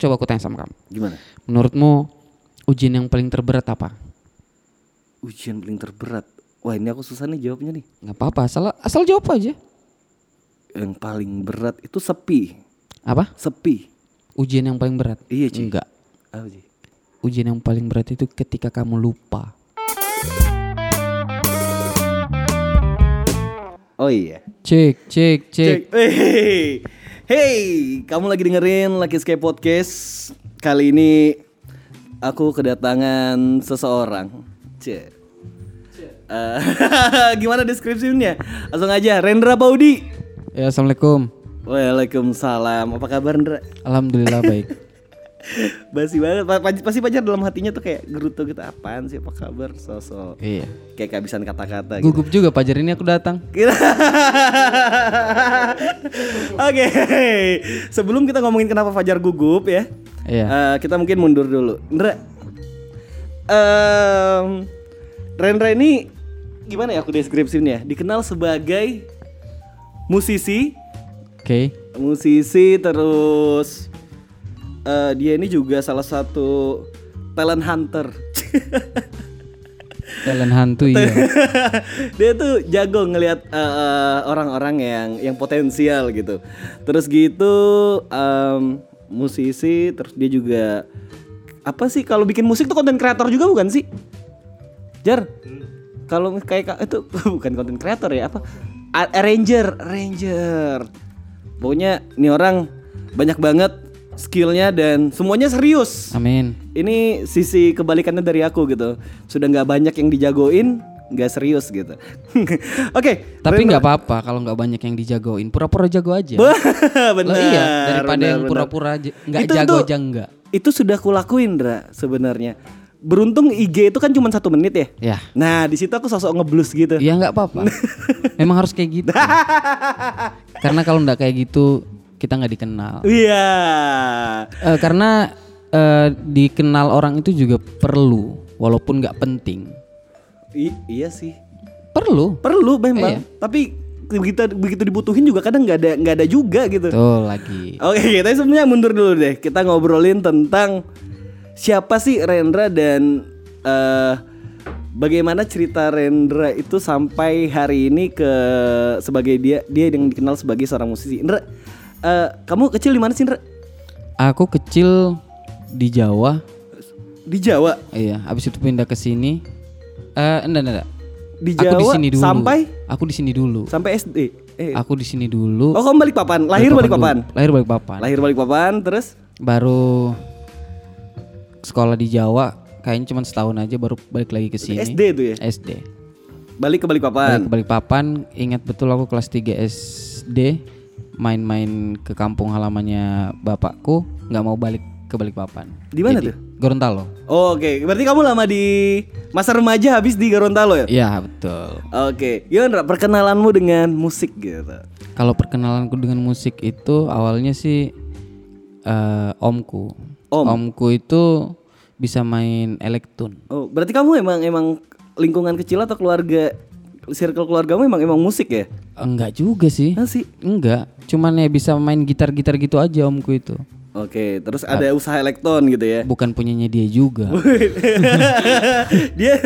coba aku tanya sama kamu. Gimana? Menurutmu ujian yang paling terberat apa? Ujian paling terberat. Wah ini aku susah nih jawabnya nih. Nggak apa-apa, asal asal jawab aja. Yang paling berat itu sepi. Apa? Sepi. Ujian yang paling berat? Iya, Ci. Enggak. Apa sih? Ujian yang paling berat itu ketika kamu lupa. Oh iya. Cek, cek, cek. Hey, hey, kamu lagi dengerin Lucky Sky Podcast. Kali ini aku kedatangan seseorang. Cek. Eh, gimana deskripsinya? Langsung aja, Rendra Paudi. Ya, assalamualaikum. Waalaikumsalam. Apa kabar, Rendra? Alhamdulillah baik. Basi banget. Pa- pa- Pasti pacar dalam hatinya tuh kayak gerutu gitu. Apaan sih? Apa kabar? Sosok. iya. Kayak kehabisan kata-kata gitu. Gugup juga Pajar ini aku datang. Oke, sebelum kita ngomongin kenapa Fajar gugup ya, Iya. eh, kita mungkin mundur dulu. Ndra, em, Rendra ini gimana ya aku deskripsinya? Dikenal sebagai musisi, Oke. musisi terus eh, dia ini juga salah satu talent hunter. Talent hantu iya. dia tuh jago ngelihat eh, orang-orang yang yang potensial gitu. Terus gitu em, musisi, terus dia juga apa sih kalau bikin musik tuh konten kreator juga bukan sih? Jar, kalau kayak ka- itu bukan konten kreator ya apa? Arranger, arranger. Pokoknya ini orang banyak banget skillnya dan semuanya serius Amin. ini sisi kebalikannya dari aku gitu sudah nggak banyak yang dijagoin nggak serius gitu oke Tapi nggak apa-apa kalau nggak banyak yang dijagoin. Pura-pura jago aja. benar Loh iya, daripada yang pura-pura nggak Itu- jago aja nggak. itu sudah kulakuin Dra sebenarnya beruntung IG itu kan cuma satu menit ya Ya. nah di situ aku sosok ngeblus gitu Ya nggak apa-apa. Memang harus kayak gitu. Karena kalau nggak kayak gitu kita nggak dikenal. iya Eh, karena eh, dikenal orang itu juga perlu, walaupun nggak penting. I- iya sih Perlu. perlu memang Iya. tapi begitu begitu dibutuhin juga kadang nggak ada nggak ada juga gitu Tuh lagi. Oke, kita sebenarnya mundur dulu deh. Kita ngobrolin tentang siapa sih Rendra dan eh bagaimana cerita Rendra itu sampai hari ini ke sebagai dia dia yang dikenal sebagai seorang musisi. Rendra, eh, kamu kecil di mana sih? Aku kecil di Jawa. Di Jawa. Iya, habis itu pindah ke sini. Eh, enggak, enggak, enggak. Di Aku di Jawa sini dulu. sampai Aku di sini dulu. sampai SD. Eh. Aku di sini dulu. Oh, kamu balik papan. Lahir balik papan. Lahir balik papan. Lahir balik papan terus Baru sekolah di Jawa, kayaknya cuma setahun aja baru balik lagi ke sini. SD tuh ya. SD. Balik ke balik Balik papan. ke Balikpapan, ingat betul aku kelas 3 SD main-main ke kampung halamannya bapakku, nggak mau balik ke Balikpapan. Di mana tuh? Gorontalo. Oh, Oke, berarti kamu lama di masa remaja habis di Gorontalo ya? Iya, betul. Oke, gimana Ra, perkenalanmu dengan musik gitu? Kalau perkenalanku dengan musik itu awalnya sih eh, omku. Om. Omku itu bisa main elektron. Oh, berarti kamu emang emang lingkungan kecil atau keluarga circle keluargamu emang emang musik ya? Enggak juga sih. Ah sih. Enggak, cuman ya bisa main gitar-gitar gitu aja omku itu. Oke, terus ada usaha elektron gitu ya? Bukan punyanya dia juga. Dia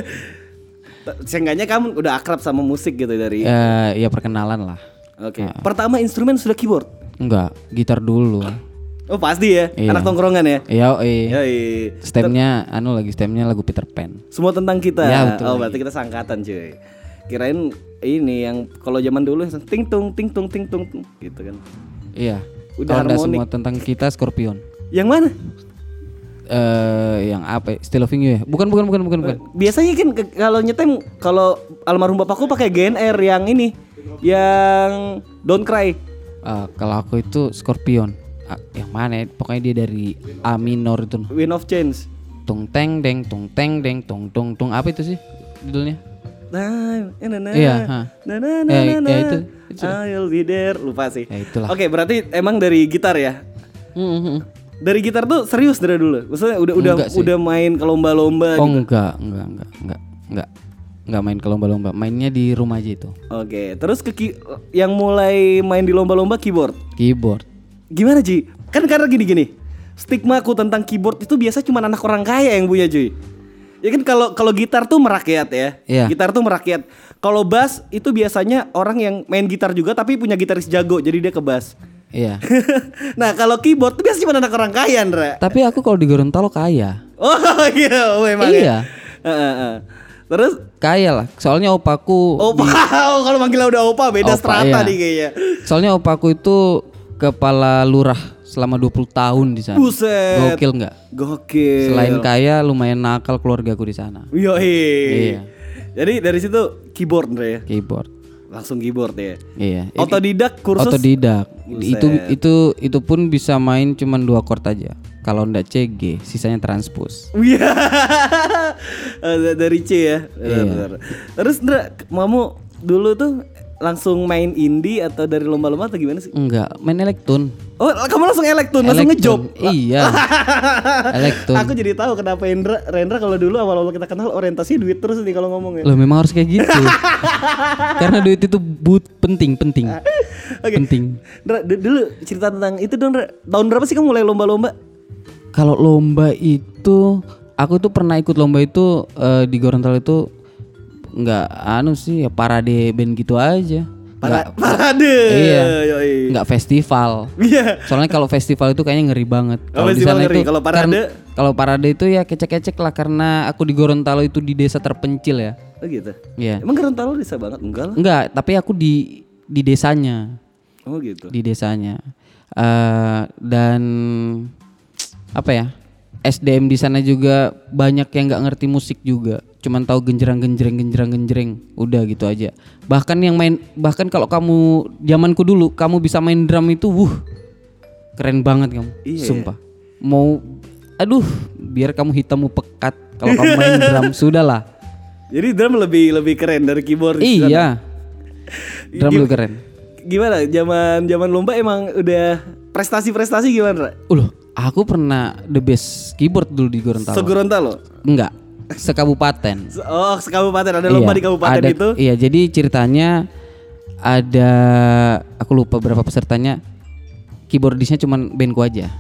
seenggaknya kamu udah akrab sama musik gitu dari. Eh, ya perkenalan lah. Oke. Pertama instrumen sudah keyboard. Enggak, gitar dulu. Oh pasti ya, Iya. anak tongkrongan ya. Iya, eh. Yoi. Stemnya anu lagi stemnya lagu Peter Pan. Semua tentang kita. Ya, betul oh, lagi. berarti kita sangkatan cuy. Kirain ini yang kalau zaman dulu ting tung ting tung ting tung gitu kan. Iya. Udah nggak harmonik. semua tentang kita Scorpion. Yang mana? Eh, yang apa? Still Loving You ya? Bukan, bukan, bukan, bukan, bukan. Biasanya kan kalau nyetem kalau almarhum bapakku pakai GNR yang ini yang Don't Cry. Eh, kalau aku itu Scorpion. Ah, yang mana? ya? Pokoknya dia dari A minor itu. Wind of Change. Tung teng deng, tung teng deng, tung tung tung. Apa itu sih judulnya? Nah, na, na, Iya, ha. na, na, na, Eh, na, ya na. itu, itu. I'll be there. Lupa sih. Ya itulah. Oke, berarti emang dari gitar ya? Hmm, hmm, hmm. Dari gitar tuh serius dari dulu. Maksudnya udah udah udah main ke lomba-lomba Oh gitu. enggak, enggak, enggak, enggak, enggak, enggak main ke lomba-lomba. Mainnya di rumah aja itu. Oke, terus ke ki- yang mulai main di lomba-lomba keyboard. Keyboard. Gimana Ji? Kan karena gini-gini. stigma aku tentang keyboard itu biasa cuma anak orang kaya yang punya cuy. Ya kan kalau kalau gitar tuh merakyat ya. Iya. Gitar tuh merakyat. Kalau bass itu biasanya orang yang main gitar juga tapi punya gitaris jago jadi dia ke bass. Iya. nah kalau keyboard tuh biasa cuma anak orang kaya, Ndra. Tapi aku kalau di Gorontalo kaya. Oh iya, memang Iya. ya. Terus Kaya lah. Soalnya opaku Opa, kalau manggilnya udah opa beda Opa, strata iya. nih kayaknya. Soalnya opaku itu kepala lurah selama 20 tahun di sana. Buset. Gokil nggak? Gokil. Selain kaya lumayan nakal keluargaku di sana. Iya. Jadi dari situ keyboard Ndra ya. Keyboard. Langsung keyboard ya. Iya. Otodidak kursus. Otodidak. Buset. Itu itu itu pun bisa main cuman dua chord aja. Kalau ndak CG, sisanya transpose. Iya. Dari C ya. Benar, Iya. benar. Terus Ndra, kamu dulu tuh langsung main indie atau dari lomba-lomba atau gimana sih? Enggak, main elektron. Oh, kamu langsung elektron, langsung ngejob. Iya. elektron. Aku jadi tahu kenapa Indra, Rendra kalau dulu awal-awal kita kenal orientasi duit terus nih kalau ngomong ya. Loh memang harus kayak gitu. Karena duit itu but penting, penting. Oke. Penting. Ndra, du- dulu cerita tentang itu dong. Tahun berapa sih kamu mulai lomba-lomba? Kalau lomba itu aku tuh pernah ikut lomba itu eh, di Gorontalo itu nggak anu sih ya parade band gitu aja. Para, Nggak parade. Iya. Yoi. nggak festival. Iya. Soalnya kalau festival itu kayaknya ngeri banget. Kalau di sana ngeri. itu Kalau parade? karena- kalau parade itu ya kecek-kecek lah karena aku di Gorontalo itu di desa terpencil ya. Oh gitu. Iya. Emang Gorontalo bisa banget enggak lah. Enggak, tapi aku di di desanya, Oh gitu. di desanya. Eh dan apa ya? SDM di sana juga banyak yang nggak ngerti musik juga. Cuman tahu genjerang genjreng genjerang genjreng. Udah gitu aja. Bahkan yang main bahkan kalau kamu zamanku dulu kamu bisa main drum itu wuh. Keren banget kamu. Iya. Sumpah. Mau aduh, biar kamu hitammu pekat kalau kamu main drum sudahlah. Jadi drum lebih lebih keren dari keyboard. Iya. Drum lu keren. Gimana? Zaman zaman lomba emang udah prestasi-prestasi gimana? Ra? Aku pernah the best keyboard dulu di Gorontalo. Se-Gorontalo? Enggak, sekabupaten. Se- Oh, sekabupaten ada lomba Iya, di kabupaten ada- itu. Iya, jadi ceritanya ada aku lupa berapa pesertanya. Keyboardisnya cuman bandku aja.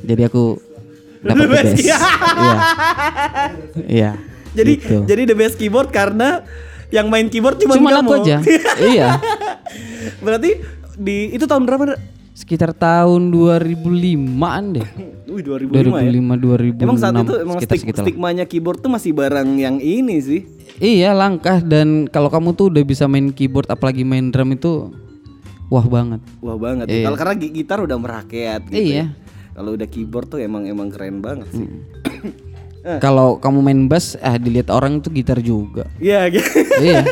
Jadi aku dapat the best, iya. Iya. Jadi gitu. jadi the best keyboard karena yang main keyboard cuma Cuman kamu. aku aja. iya. Berarti di itu tahun berapa? Sekitar tahun 2005-an deh. Wih 2005 ya. 2005 2006 Emang saat itu emang sekitar stig- sekitar. stigmanya keyboard tuh masih barang yang ini sih. Iya langkah dan kalau kamu tuh udah bisa main keyboard apalagi main drum itu wah banget. Wah banget. ya. Iya. Kalau karena gi- gitar udah merakyat gitu. Iya. ya. Kalau udah keyboard tuh emang emang keren banget sih. Eh. Kalau kamu main bass ah dilihat orang itu gitar juga. Iya, gitu. iya.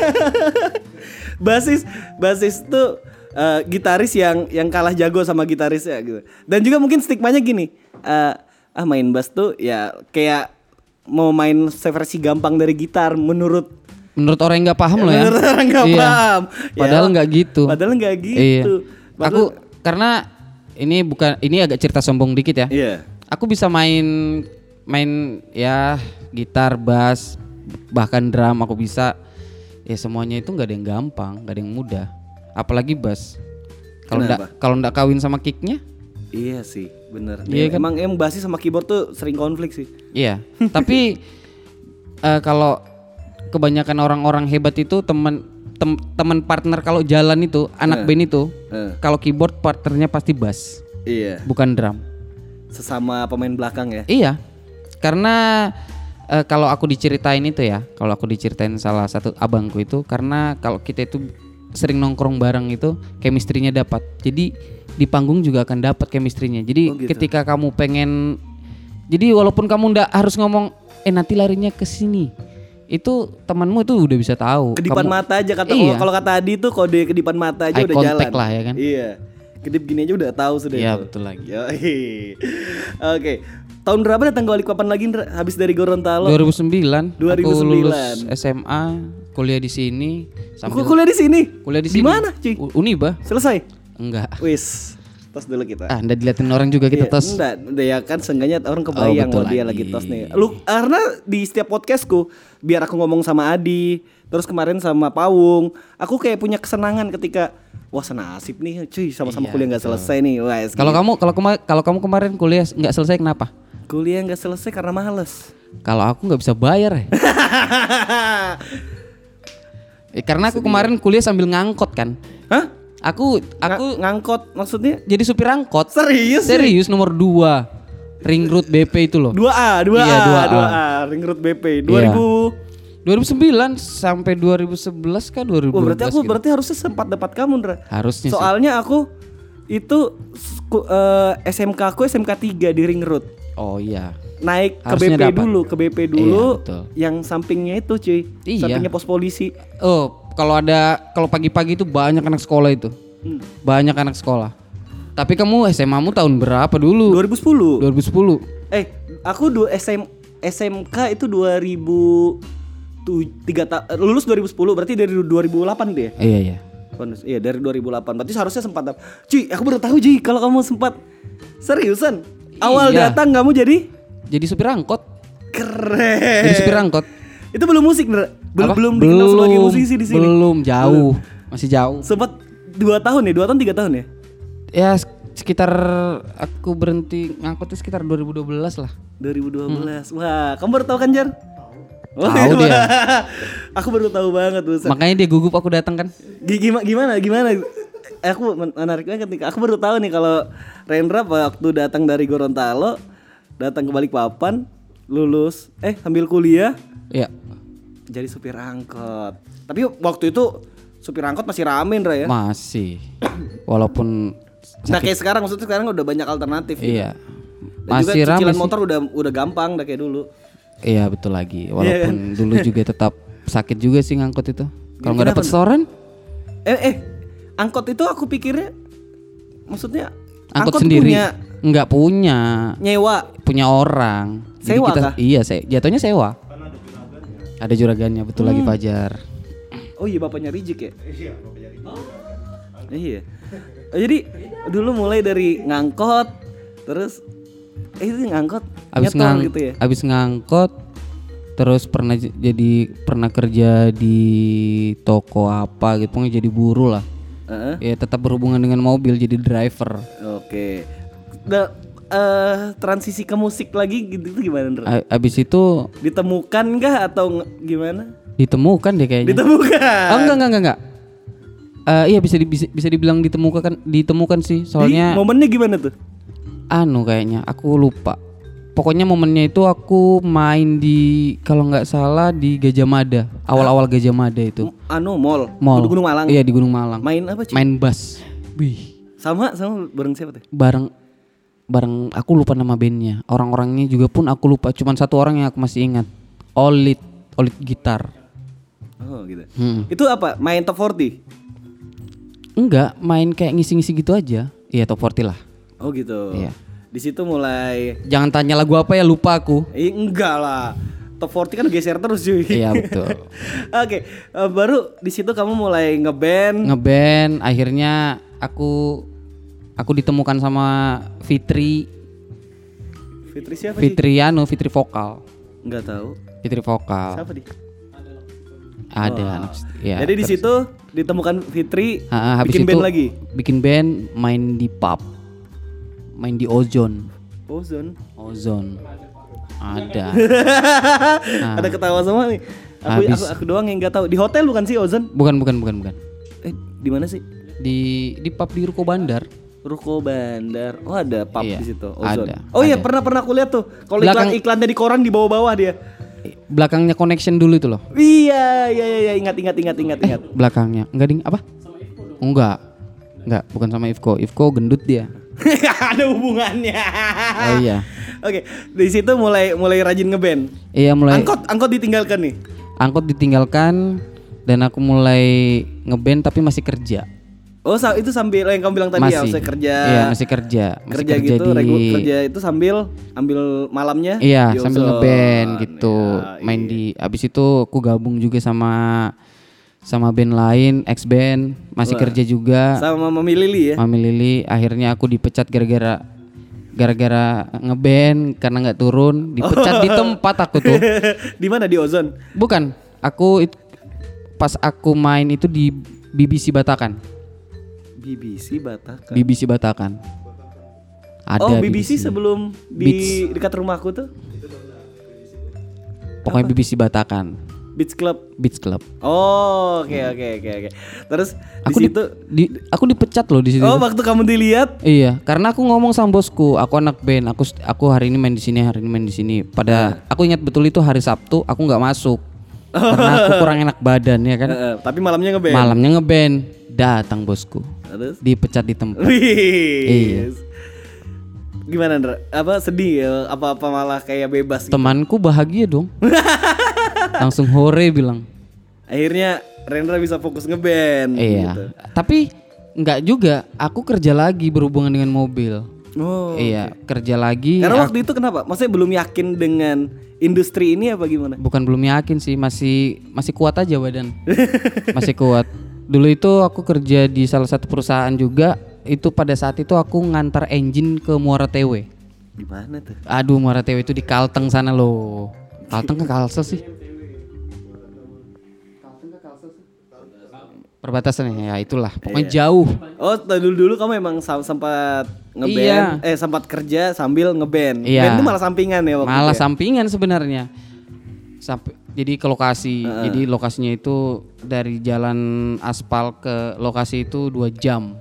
basis basis tuh eh, gitaris yang yang kalah jago sama gitaris ya gitu. Dan juga mungkin stigmanya gini, eh, ah main bass tuh ya kayak mau main versi gampang dari gitar menurut Menurut orang yang nggak paham loh ya. menurut orang nggak Iya. paham. Ya, Padahal nggak gitu. Padahal nggak Iya. gitu. Aku karena ini bukan ini agak cerita sombong dikit ya. Iya. Aku bisa main main ya gitar, bass, bahkan drum aku bisa. Ya semuanya itu nggak ada yang gampang, nggak ada yang mudah. Apalagi bass. Kalau ndak kalau ndak kawin sama kicknya, Iya sih, bener. Iya kan? Emang emang basis sama keyboard tuh sering konflik sih. Iya, tapi eh, kalau kebanyakan orang-orang hebat itu teman tem- teman partner kalau jalan itu anak band itu Eh, kalau keyboard partnernya pasti bass, iya. bukan drum. Sesama pemain belakang ya. Iya, karena eh, kalau aku diceritain itu ya, kalau aku diceritain salah satu abangku itu karena kalau kita itu sering nongkrong bareng itu chemistry-nya dapat. Jadi di panggung juga akan dapat chemistry-nya. Jadi Oh, gitu. ketika kamu pengen jadi walaupun kamu ndak harus ngomong eh nanti larinya ke sini. Itu temanmu itu udah bisa tahu. Kedipan Kamu- mata aja kata Iya. kalau kata Adi tuh kode kedipan mata aja Eye udah jalan. lah ya kan? Iya. Kedip gini aja udah tahu sudah. Iya, itu. betul lagi. Oke. Tahun berapa datang ke Balikpapan lagi? Habis dari Gorontalo? 2009, aku 2009. lulus SMA, kuliah di sini sambil kuliah di sini. kuliah di Di sini. mana, cuy? U- Uniba? Selesai. Enggak. Wis. Tos dulu kita. Ah, ndak diliatin orang juga kita Iya, tos. Enggak, udah ya kan seenggaknya orang kebayang oh, dia lagi. tos nih. Lu karena di setiap podcastku biar aku ngomong sama Adi, terus kemarin sama Pawung. Aku kayak punya kesenangan ketika wah senasib nih cuy sama-sama kuliah nggak selesai nih. Wah, Iya, Kalau kamu kalau kema- kalau kamu kemarin kuliah nggak selesai kenapa? kuliah nggak selesai karena males. Kalau aku nggak bisa bayar ya. Eh, karena aku kemarin kuliah sambil ngangkot kan. Hah? Aku Aku aku ngangkot maksudnya jadi supir angkot. serius? sih? Serius nomor 2 Ring Road BP itu loh. 2A, 2A, Iya, 2A. 2A, Ring Road BP Iya. 2000. 2009 sampai 2011 kah 2012 Wah, berarti aku gitu. berarti harusnya sempat dapat kamu, Ndra. Harusnya sih. Soalnya aku itu sku- eh, SMK aku SMK 3 di Ring Road. Oh iya. Naik ke BP dapat. dulu, ke BP dulu Iya, betul. yang sampingnya itu, cuy. Iya. Sampingnya pos polisi. Oh, kalau ada kalau pagi-pagi itu banyak anak sekolah itu. Hmm. Banyak anak sekolah. Tapi kamu SMA-mu tahun berapa dulu? 2010. 2010. Eh, aku du SM, SMK itu 2000 tuh, tiga ta- lulus 2010 berarti dari 2008 deh. Iya iya. Bonus. Iya dari 2008 Berarti seharusnya sempat Cuy aku baru tahu Cuy Kalau kamu sempat Seriusan Awal Iya. datang kamu jadi Jadi supir angkot. Keren Jadi supir angkot. Itu belum musik? Belum, Apa? belum dikenal sebagai musisi di sini Belum, jauh. Masih jauh. Sempat dua tahun ya Dua tahun tiga tahun ya Ya sek- sekitar aku berhenti ngangkut itu sekitar 2012 lah. 2012 Wah kamu baru tahu kan Jar? Hmm. Tahu dia. Aku baru tahu banget buset. Makanya dia gugup aku datang kan. Gi- Gimana gimana gimana? Eh, Aku men- menarik banget nih. Aku baru tahu nih kalau Rendra waktu datang dari Gorontalo, datang ke Balikpapan, lulus, eh sambil kuliah Iya. jadi supir angkot. Tapi waktu itu supir angkot masih rame Rendra ya. Masih. Walaupun Nah kayak sekarang maksudnya sekarang udah banyak alternatif. gitu. iya. Dan juga Masih ramai cicilan motor udah udah gampang udah kayak dulu. Iya betul lagi. Iya Walaupun dulu juga tetap sakit juga sih ngangkut itu. Kalau nggak dapat setoran, Eh eh angkot itu aku pikirnya maksudnya angkut, sendiri. punya Nggak punya, nyewa. punya orang. Jadi Sewa kita, kah? Iya, se jatuhnya sewa. Ada juragannya betul lagi Hmm. Fajar. Oh iya bapaknya Rijik ya? Iya bapaknya Rijik. Iya. Oh, jadi dulu mulai dari ngangkot, terus eh itu ngangkot, Abis nyetor ngang, gitu ya? abis ngangkot, terus pernah jadi pernah kerja di toko apa gitu, pokoknya jadi buruh lah. Heeh. Ya tetap berhubungan dengan mobil jadi driver. Oke. Nah, eh, transisi ke musik lagi gitu itu gimana? Ndra? Abis itu Ditemukan nggak atau gimana? ditemukan deh kayaknya. Ditemukan. Oh enggak enggak enggak enggak. Eh, iya bisa, di- bisa bisa dibilang ditemukan ditemukan sih Di- soalnya momennya gimana tuh? anu kayaknya aku lupa. Pokoknya momennya itu aku main di kalau nggak salah di Gajah Mada awal-awal Gajah Mada itu. Anu mall, Mall. Gunung Malang. Iya di Gunung Malang. Main apa sih? Main bass. Wih. Sama sama bareng siapa tuh? Bareng bareng aku lupa nama bandnya. Orang-orangnya juga pun aku lupa. Cuman satu orang yang aku masih ingat. Olit, Olit gitar. Oh gitu. Hmm. Itu apa? Main top 40? Enggak, main kayak ngisi-ngisi gitu aja. Iya top 40 lah. Oh gitu. Iya. Di situ mulai Jangan tanya lagu apa ya lupa aku. Eh enggak lah. Top 40 kan geser terus cuy. Iya betul. Oke, eh, baru di situ kamu mulai ngeband. Ngeband akhirnya aku aku ditemukan sama Fitri Fitri siapa sih? Fitri anu Fitri vokal. Enggak tahu. Fitri vokal. Siapa di? Ada anak ya. Jadi di situ ditemukan Fitri ah, habis bikin itu band lagi. Bikin band, main di pub. Main di Ozone. Ozone. Ozone. Ada. Ada ketawa semua nih. Aku. Habis. aku, aku doang yang nggak tahu. Di hotel bukan sih Ozone? Bukan bukan bukan bukan. Eh, di mana sih? Di di pub di Ruko Bandar. Ruko Bandar. Oh, ada pub Iya, di situ. Ozone. ada, oh iya, ada. pernah pernah aku lihat tuh. Kalau Belakang- iklan iklannya di koran di bawah-bawah dia. Belakangnya connection dulu itu loh. Iya, iya, iya, iya, ingat, ingat, ingat, ingat, ingat. Belakangnya. Enggak ding, apa? Enggak. Enggak, bukan sama Ivko. Ivko gendut dia. ada hubungannya. Oh iya. Oke, di situ mulai mulai rajin ngeband. Iya mulai Angkot, angkot ditinggalkan nih. angkot ditinggalkan dan aku mulai ngeband tapi masih kerja. Oh, itu sambil yang kamu bilang tadi ya, masih usai kerja. Iya, masih kerja. Masih kerja, gitu, di regu- kerja itu sambil ambil malamnya. Iya, di sambil ngeband gitu. Ya, Main iya. di abis itu aku gabung juga sama sama band lain, ex band, masih kerja juga. sama Mami Lili ya. Mami Lili akhirnya aku dipecat gara-gara gara-gara ngeband karena nggak turun, dipecat di tempat aku tuh. di mana di Ozone? Bukan, aku it- pas aku main itu di BBC Batakan. BBC Batak. BBC Batakan. Ada oh BBC sini. sebelum di Beats. dekat rumahku tuh Pokoknya BBC Batakan. Beach Club. Beats Club. Oh oke oke oke oke. Terus Aku di, situ. di- aku dipecat loh di situ. Oh waktu kamu dilihat. Iya, karena aku ngomong sama bosku, aku anak band, aku aku hari ini main di sini, hari ini main di sini. Pada aku ingat betul itu hari Sabtu, aku nggak masuk karena aku kurang enak badan ya kan. eh, eh, tapi malamnya ngeband. Malamnya ngeband, datang bosku, Terus. dipecat di tempat. Wih. Iya. Gimana Ndra? Apa sedih ya? Apa apa malah kayak bebas? gitu? Temanku bahagia dong, langsung hore bilang. Akhirnya Rendra bisa fokus ngeband. Iya, gitu. tapi nggak juga. Aku kerja lagi berhubungan dengan mobil. Oh. Iya, kerja lagi. Karena Aku- waktu itu kenapa? Maksudnya belum yakin dengan industri ini apa gimana? Bukan belum yakin sih, masih masih kuat aja badan. masih kuat. Dulu itu aku kerja di salah satu perusahaan juga. Itu pada saat itu aku ngantar engine ke Muara TW. Di mana tuh? Aduh, Muara TW itu di Kalteng sana loh. Kalteng ke Kalsel sih? Perbatasan ya itulah. Pokoknya jauh. Oh, dulu dulu kamu emang sempat ngeband, Iya. eh sempat kerja sambil ngeband. Iya. Band itu malah sampingan ya waktu Malah itu. ya? sampingan sebenarnya. Sampai jadi ke lokasi. Jadi lokasinya itu dari jalan aspal ke lokasi itu dua jam.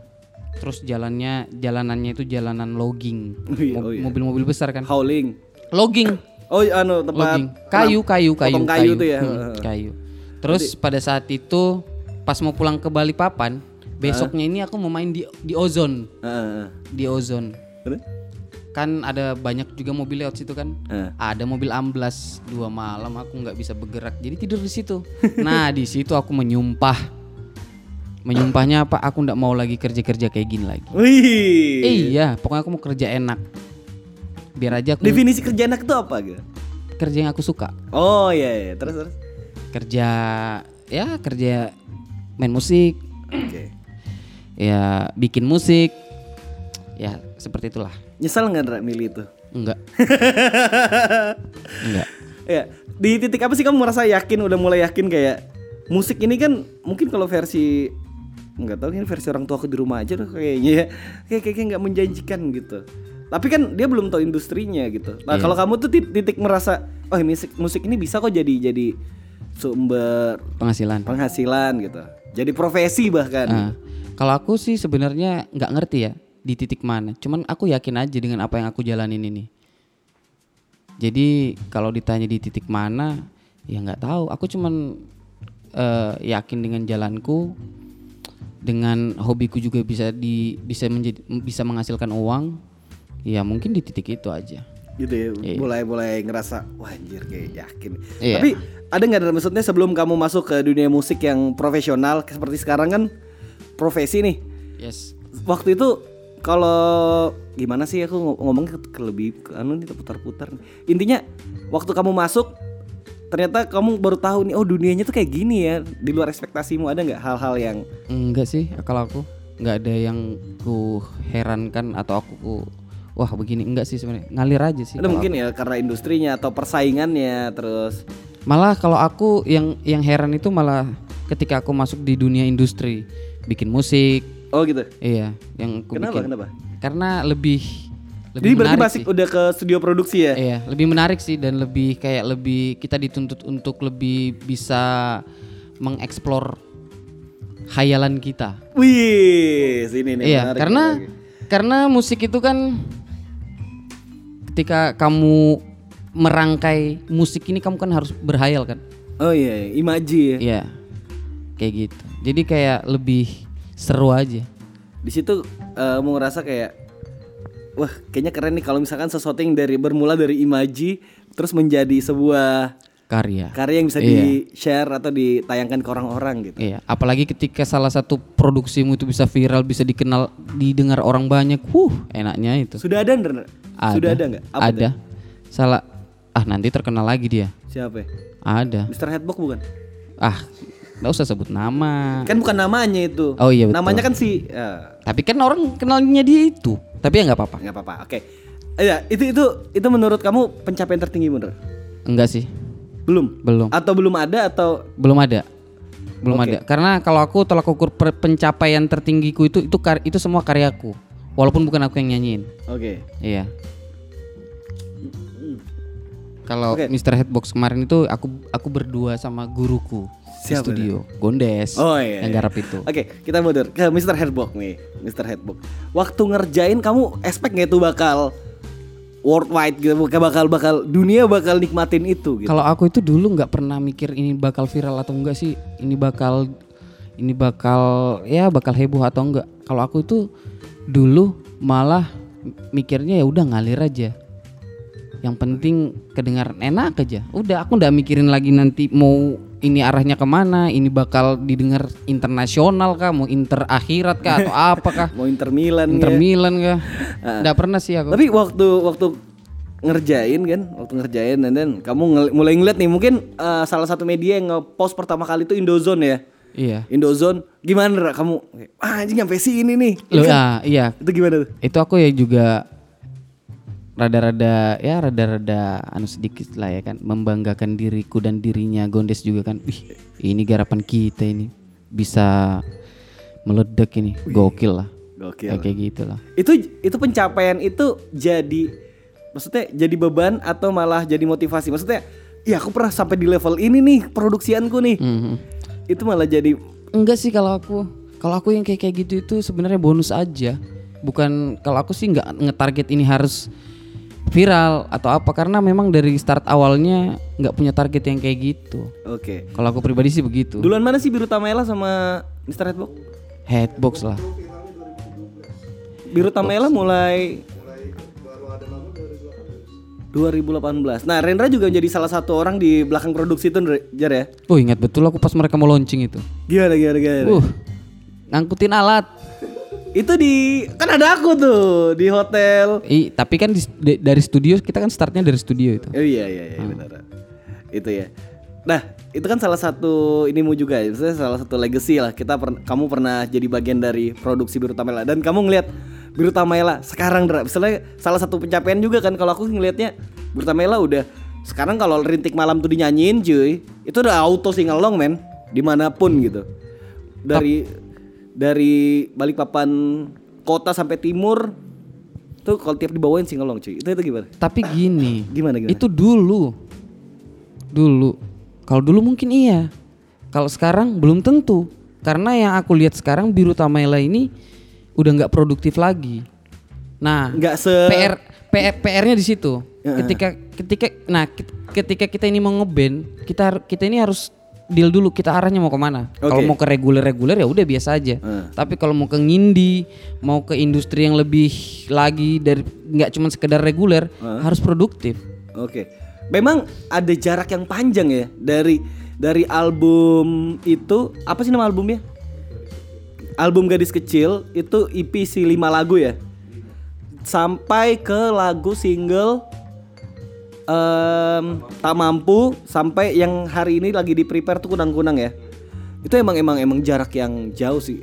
Terus jalannya jalanannya itu jalanan logging. Wih, Mo- oh iya. Mobil-mobil besar kan. Howling. Logging. Oh, anu tempat Logging. Kayu, kayu, kayu, potong kayu tuh ya. Hmm, kayu. Terus pada saat itu pas mau pulang ke Balikpapan, besoknya ini aku mau main di di Ozon, Heeh. di Ozon. Terus? Kan ada banyak juga mobil lewat situ kan. Heeh. Ada mobil amblas dua malam aku nggak bisa bergerak jadi tidur di situ. Nah di situ aku menyumpah, menyumpahnya apa? Aku nggak mau lagi kerja kerja kayak gini lagi. Wih. Iya, pokoknya aku mau kerja enak. Biar aja aku Definisi kerja enak itu apa gitu? kerja yang aku suka. Oh iya, iya. terus terus. Kerja ya kerja main musik, Oke. ya bikin musik, ya seperti itulah. Nyesel nggak Ndra milih itu? Enggak. Enggak. Ya, di titik apa sih kamu merasa yakin udah mulai yakin kayak musik ini kan mungkin kalau versi nggak tahu ini versi orang tua aku di rumah aja tuh kayaknya ya kayak kayak kayak nggak menjanjikan gitu. Tapi kan dia belum tahu industrinya gitu. Nah Iya. kalau kamu tuh tit- titik merasa oh musik musik ini bisa kok jadi jadi sumber Penghasilan. penghasilan gitu. Jadi profesi bahkan. Nah, kalau aku sih sebenarnya nggak ngerti ya di titik mana. Cuman aku yakin aja dengan apa yang aku jalanin ini. Jadi kalau ditanya di titik mana, ya nggak tahu. Aku cuman eh, yakin dengan jalanku, dengan hobiku juga bisa di bisa menjadi bisa menghasilkan uang. Ya mungkin di titik itu aja. gitu ya mulai mulai ngerasa wah anjir kayak yakin Iya. tapi ada nggak dalam maksudnya sebelum kamu masuk ke dunia musik yang profesional seperti sekarang kan profesi nih Yes. waktu itu kalau gimana sih aku ng- ngomong ke, ke lebih ke anu nih putar-putar intinya waktu kamu masuk ternyata kamu baru tahu nih oh dunianya tuh kayak gini ya di luar ekspektasimu ada nggak hal-hal yang Enggak sih kalau aku nggak ada yang ku herankan atau aku ku, wah begini enggak sih sebenarnya ngalir aja sih. ada mungkin ya karena industrinya atau persaingannya terus aku. Malah kalau aku yang yang heran itu malah ketika aku masuk di dunia industri bikin musik, oh gitu iya yang aku kenapa bikin. kenapa Karena lebih lebih jadi berarti masih sih. udah ke studio produksi ya Iya, lebih menarik sih dan lebih kayak lebih kita dituntut untuk lebih bisa mengeksplor hayalan kita. Wih, sini nih. Iya, menarik karena lagi. karena musik itu kan ketika kamu merangkai musik ini kamu kan harus berhayal kan? Oh iya, imaji ya. Iya. Kayak gitu. Jadi kayak lebih seru aja. Di situ eh, mau ngerasa kayak wah, kayaknya keren nih kalau misalkan sesuatu yang dari bermula dari imaji terus menjadi sebuah Karya. karya yang bisa Iya. di-share atau ditayangkan ke orang-orang gitu. Iya, apalagi ketika salah satu produksimu itu bisa viral, bisa dikenal, didengar orang banyak. Wuh, enaknya itu. Sudah ada Ndra? Sudah ada nggak? Ada. Salah. Ah, nanti terkenal lagi dia. Siapa? ya? Ada. Mr. Headbox bukan? Ah, nggak usah sebut nama. Kan bukan namanya itu. Oh iya, betul. Namanya kan si ya, Tapi kan orang kenalnya dia itu. Tapi ya nggak apa-apa. nggak apa-apa. Oke. Iya, itu itu itu menurut kamu pencapaian tertinggi bener? Enggak sih, Belum. belum. Atau belum ada atau Belum ada. belum ada. Karena kalau aku tolak ukur pencapaian tertinggiku itu itu kar- itu semua karyaku. Walaupun bukan aku yang nyanyiin. Oke. Iya. Kalau Oke. Mr. Headbox kemarin itu aku aku berdua sama guruku di Siapa studio. Gondes. Oh iya. Yang iya. garap itu. Oke, kita mundur ke Mr. Headbox nih, Mr. Headbox. Waktu ngerjain kamu expect nggak itu bakal worldwide gitu, bakal bakal bakal dunia bakal nikmatin itu gitu. Kalau aku itu dulu nggak pernah mikir ini bakal viral atau enggak sih. Ini bakal ini bakal ya bakal heboh atau enggak. Kalau aku itu dulu malah mikirnya ya udah ngalir aja. Yang penting kedengaran enak aja. Udah aku nggak mikirin lagi nanti mau ini arahnya ke mana, ini bakal didengar internasional kah, mau inter akhirat kah atau apakah, Mau Inter Milan inter ya. Milan kah? Nggak pernah sih aku. Tapi waktu waktu ngerjain kan, waktu ngerjain dan then kamu ngel- mulai ngeliat nih mungkin eh, salah satu media yang nge-post pertama kali itu Indozone ya. Iya. Indozone gimana Ra, kamu? Ah anjing nyampe sini nih. Loh, ah, iya. Itu gimana tuh? itu aku ya juga rada-rada ya rada-rada anu sedikit lah ya kan membanggakan diriku dan dirinya Gondes juga kan wih ini garapan kita ini bisa meledak ini gokil lah Gokil. Ya, kayak gitu lah Itu itu pencapaian itu jadi maksudnya jadi beban atau malah jadi motivasi? Maksudnya ya aku pernah sampai di level ini nih produksianku nih. Mhm. Itu malah jadi enggak sih kalau aku kalau aku yang kayak kayak gitu itu sebenarnya bonus aja bukan kalau aku sih nggak ngetarget ini harus viral atau apa karena memang dari start awalnya nggak punya target yang kayak gitu oke. kalau aku pribadi sih begitu Duluan mana sih Biru Tamela sama Mr. Headbox? headbox lah Biru Tamela mulai 2018. Nah, Rendra juga menjadi salah satu orang di belakang produksi itu, Jar ya. Oh ingat betul aku pas mereka mau launching itu. Gimana gimana gimana? Uh, ngangkutin alat. Itu di kan ada aku tuh di hotel. I, tapi kan di, di- dari studio kita kan startnya dari studio itu. Oh iya iya iya benar. Itu ya. Nah, itu kan salah satu inimu juga ya. Maksudnya salah satu legacy lah. Kita per- kamu pernah jadi bagian dari produksi Biru Tamela dan kamu ngelihat Biru Tamela sekarang Dra. Misalnya salah satu pencapaian juga kan kalau aku ngelihatnya Biru Tamela udah sekarang kalau rintik malam tuh dinyanyiin cuy, itu udah auto singalong men di mana pun gitu. Dari dari Balikpapan kota sampai timur tuh kalau tiap dibawain singalong cuy. Itu itu gimana? Tapi gini, Gimana gimana? itu dulu. Dulu. Kalau dulu mungkin iya. Kalau sekarang belum tentu. Karena yang aku lihat sekarang Biru Tamaela ini udah nggak produktif lagi. Nah, nggak se PR PR PR-nya di situ. Ketika ketika nah ket- ketika kita ini mau ngeband, kita kita ini harus deal dulu kita arahnya mau ke mana. Kalau Oke. mau ke reguler-reguler ya udah biasa aja. Heeh. Tapi kalau mau ke ngindi, mau ke industri yang lebih lagi dari nggak cuma sekedar reguler, harus produktif. Oke. Memang ada jarak yang panjang ya dari dari album itu apa sih nama albumnya? Album Gadis Kecil itu EP si 5 lagu ya. Sampai ke lagu single em, Tak Mampu sampai yang hari ini lagi di prepare tuh kunang-kunang ya. Itu emang emang emang jarak yang jauh sih.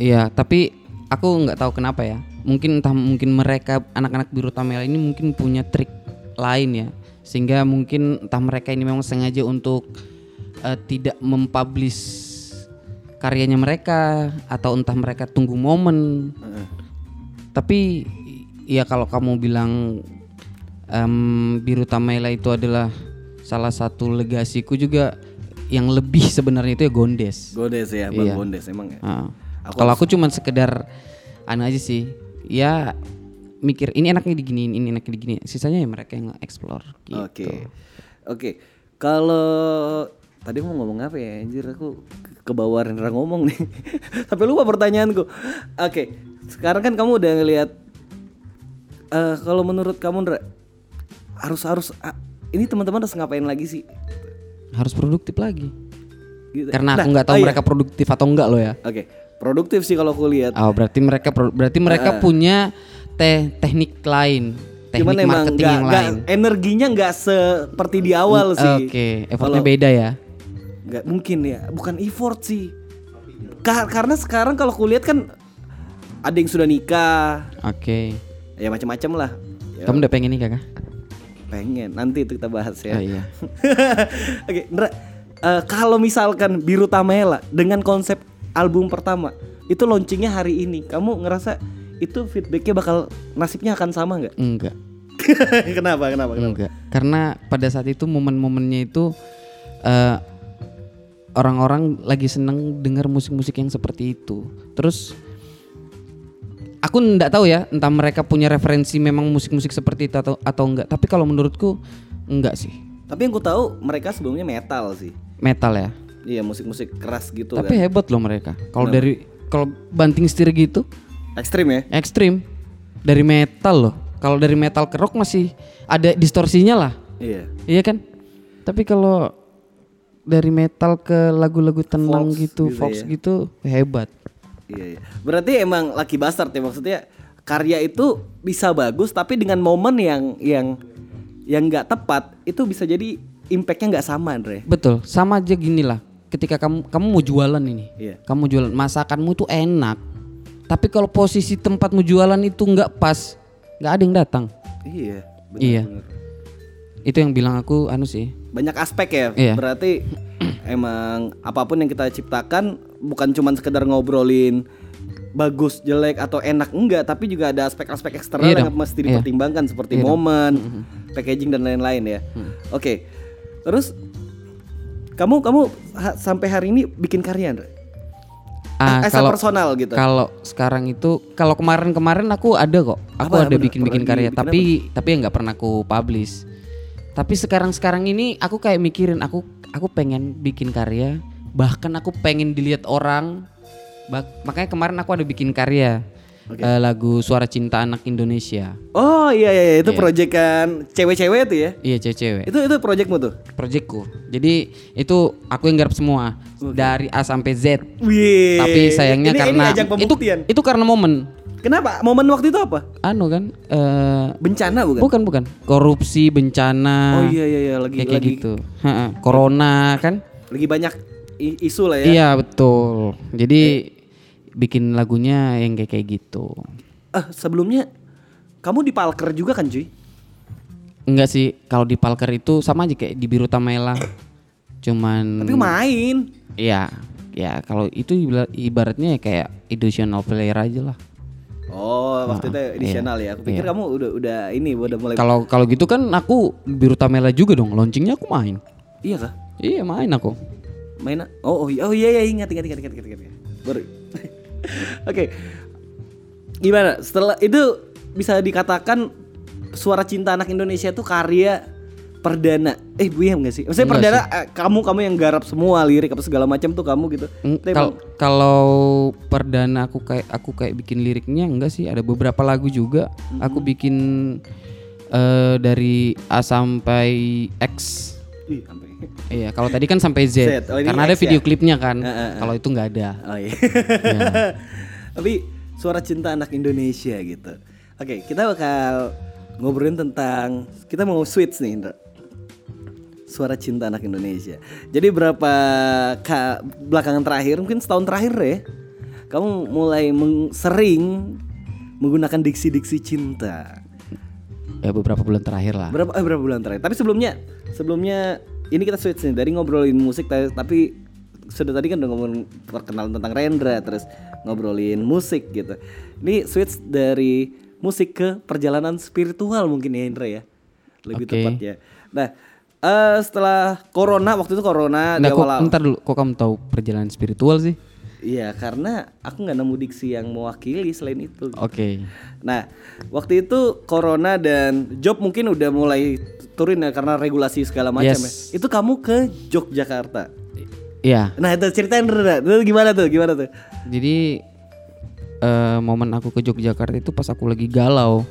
Iya, tapi aku nggak tahu kenapa ya. Mungkin entah mungkin mereka anak-anak biru Tamel ini mungkin punya trik lain ya, sehingga mungkin entah mereka ini memang sengaja untuk eh, tidak mempublish karyanya mereka atau entah mereka tunggu momen. Tapi ya kalau kamu bilang em, biru Tamela itu adalah salah satu legasiku juga yang lebih sebenarnya itu ya Gondes. Godes ya, Bang Iya. Gondes emang ya. Ah. Kalau aku cuman sekedar anu aja sih. Ya mikir ini enaknya diginiin, ini enaknya diginiin. Sisanya ya mereka yang explore gitu. Oke. Oke. Kalau tadi mau ngomong apa ya? Anjir aku ke- kebawa Rendra ngomong nih. Sampai lupa pertanyaanku. Oke. Sekarang kan kamu udah ngelihat eh kalau menurut kamu Ndra harus harus ah, ini teman-teman harus ngapain lagi sih? Harus produktif lagi. Gitu. Karena aku Nah, nggak tahu oh iya. mereka produktif atau enggak loh ya. Oke. Produktif sih kalau aku lihat. Oh, berarti mereka berarti mereka punya teh teknik lain, teknik Cuman emang marketing nggak yang nggak lain. energinya nggak seperti di awal sih. Oke, effortnya beda ya. nggak mungkin ya bukan effort sih Ka- karena sekarang kalau kulihat kan ada yang sudah nikah Oke. ya macam-macam lah ya, Kamu udah pengen nikah kah? Pengen nanti itu kita bahas ya Oh, iya. oke Ndra eh, kalau misalkan Biru Tamela dengan konsep album pertama itu launchingnya hari ini, kamu ngerasa itu feedbacknya bakal nasibnya akan sama nggak? Enggak. kenapa? Kenapa? Kenapa? Enggak. Karena pada saat itu momen-momennya itu eh, orang-orang lagi seneng dengar musik-musik yang seperti itu. Terus aku nggak tahu ya, entah mereka punya referensi memang musik-musik seperti itu atau atau enggak. Tapi kalau menurutku enggak sih. Tapi yang ku tahu mereka sebelumnya metal sih. Metal ya. Iya musik-musik keras gitu Tapi kan. hebat loh mereka. Kalau dari kalau banting setir gitu Ekstrim ya? ekstrim dari metal loh. Kalau dari metal ke rock masih ada distorsinya lah. Iya. Iya kan? Tapi kalau dari metal ke lagu-lagu tenang Folks gitu, gitu Fox ya. gitu hebat. Iya, iya. Berarti emang Lucky Bastard ya maksudnya karya itu bisa bagus tapi dengan momen yang yang yang nggak tepat itu bisa jadi impactnya nggak sama Andre. Betul, sama aja gini lah. Ketika kamu kamu mau jualan ini, Iya. kamu jualan masakanmu tuh enak. Tapi kalau posisi tempatmu jualan itu nggak pas, nggak ada yang datang. Iya. benar, Iya. benar. Itu yang bilang aku anu sih. Banyak aspek ya. Iya. Berarti emang apa pun yang kita ciptakan bukan cuman sekedar ngobrolin bagus, jelek atau enak enggak, tapi juga ada aspek-aspek eksternal Iya yang dong. mesti Iya. dipertimbangkan seperti dong. momen, Mm-hmm. packaging dan lain-lain ya. Oke. Terus kamu kamu ha- sampai hari ini bikin karya, Andre? Ah, As kalau personal gitu. kalau sekarang itu kalau kemarin-kemarin aku ada kok. Aku Apa, ada apa, bikin-bikin karya, bikin tapi tapi ya nggak pernah aku publish. Tapi sekarang-sekarang ini aku kayak mikirin aku aku pengen bikin karya, bahkan aku pengen dilihat orang. Bak- makanya kemarin aku ada bikin karya eh, lagu Suara Cinta Anak Indonesia. Oh iya iya, iya. itu proyekan cewek-cewek itu ya. Iya cewek-cewek. Itu itu proyekmu tuh. Proyekku. Jadi itu aku yang garap semua dari A sampai Z. Wih. Tapi sayangnya ini, karena ini itu itu karena momen Kenapa? Momen waktu itu apa? anu kan eh Bencana bukan? bukan bukan korupsi bencana Oh iya iya iya lagi kayak kayak lagi gitu Ha-ha. corona kan lagi banyak isu lah ya. iya betul jadi bikin lagunya yang kayak kayak gitu Eh sebelumnya kamu di Palker juga kan cuy? enggak sih kalau di Palker itu sama aja kayak di Biru Tamela cuman Tapi main. iya ya kalau itu ibaratnya kayak additional player aja lah Oh waktu itu iya. edisional ya. Aku pikir kamu udah udah ini udah mulai. kalau kalau gitu kan aku Biru Tamela juga dong launchingnya aku main Iya kah? iya main aku Main? Oh oh iya oh iya iya ingat ingat ingat ingat ingat. ingat. Baru. Oke. Gimana? Setelah itu bisa dikatakan suara cinta anak Indonesia itu karya perdana. Eh iya enggak sih? Maksudnya Enggak perdana eh, kamu kamu yang garap semua lirik apa segala macam tuh kamu gitu. Mm, Itu kal- emang- kalau perdana aku kayak aku kayak bikin liriknya enggak sih ada beberapa lagu juga aku bikin eh, dari A sampai X Ih, sampai. iya kalau tadi kan sampai Z, Z. Oh, karena ada X video ya? klipnya kan Eh, eh, eh. kalau itu nggak ada Oh iya. Tapi suara cinta anak Indonesia gitu. Oke, kita bakal ngobrolin tentang kita mau switch nih, Indra. Suara cinta anak Indonesia. Jadi berapa ka, belakangan terakhir, mungkin setahun terakhir ya, kamu mulai meng- sering menggunakan diksi-diksi cinta. Ya beberapa bulan terakhir lah Berapa eh, berapa bulan terakhir? Tapi sebelumnya sebelumnya ini kita switch nih dari ngobrolin musik ta- tapi sudah tadi kan udah ngomongin perkenalan tentang Rendra terus ngobrolin musik gitu. Ini switch dari musik ke perjalanan spiritual mungkin ya Indra ya. Lebih Oke. tepatnya. Nah, eh setelah corona waktu itu corona di Nggak, kok, ntar dulu kok kamu tahu perjalanan spiritual sih Iya, karena aku nggak nemu diksi yang mewakili selain itu. oke Nah, waktu itu corona dan job mungkin udah mulai turun ya karena regulasi segala macam Yes. ya. Itu kamu ke Yogyakarta. iya Nah, itu ceritain. Itu gimana tuh? Gimana tuh? jadi eh, momen aku ke Yogyakarta itu pas aku lagi galau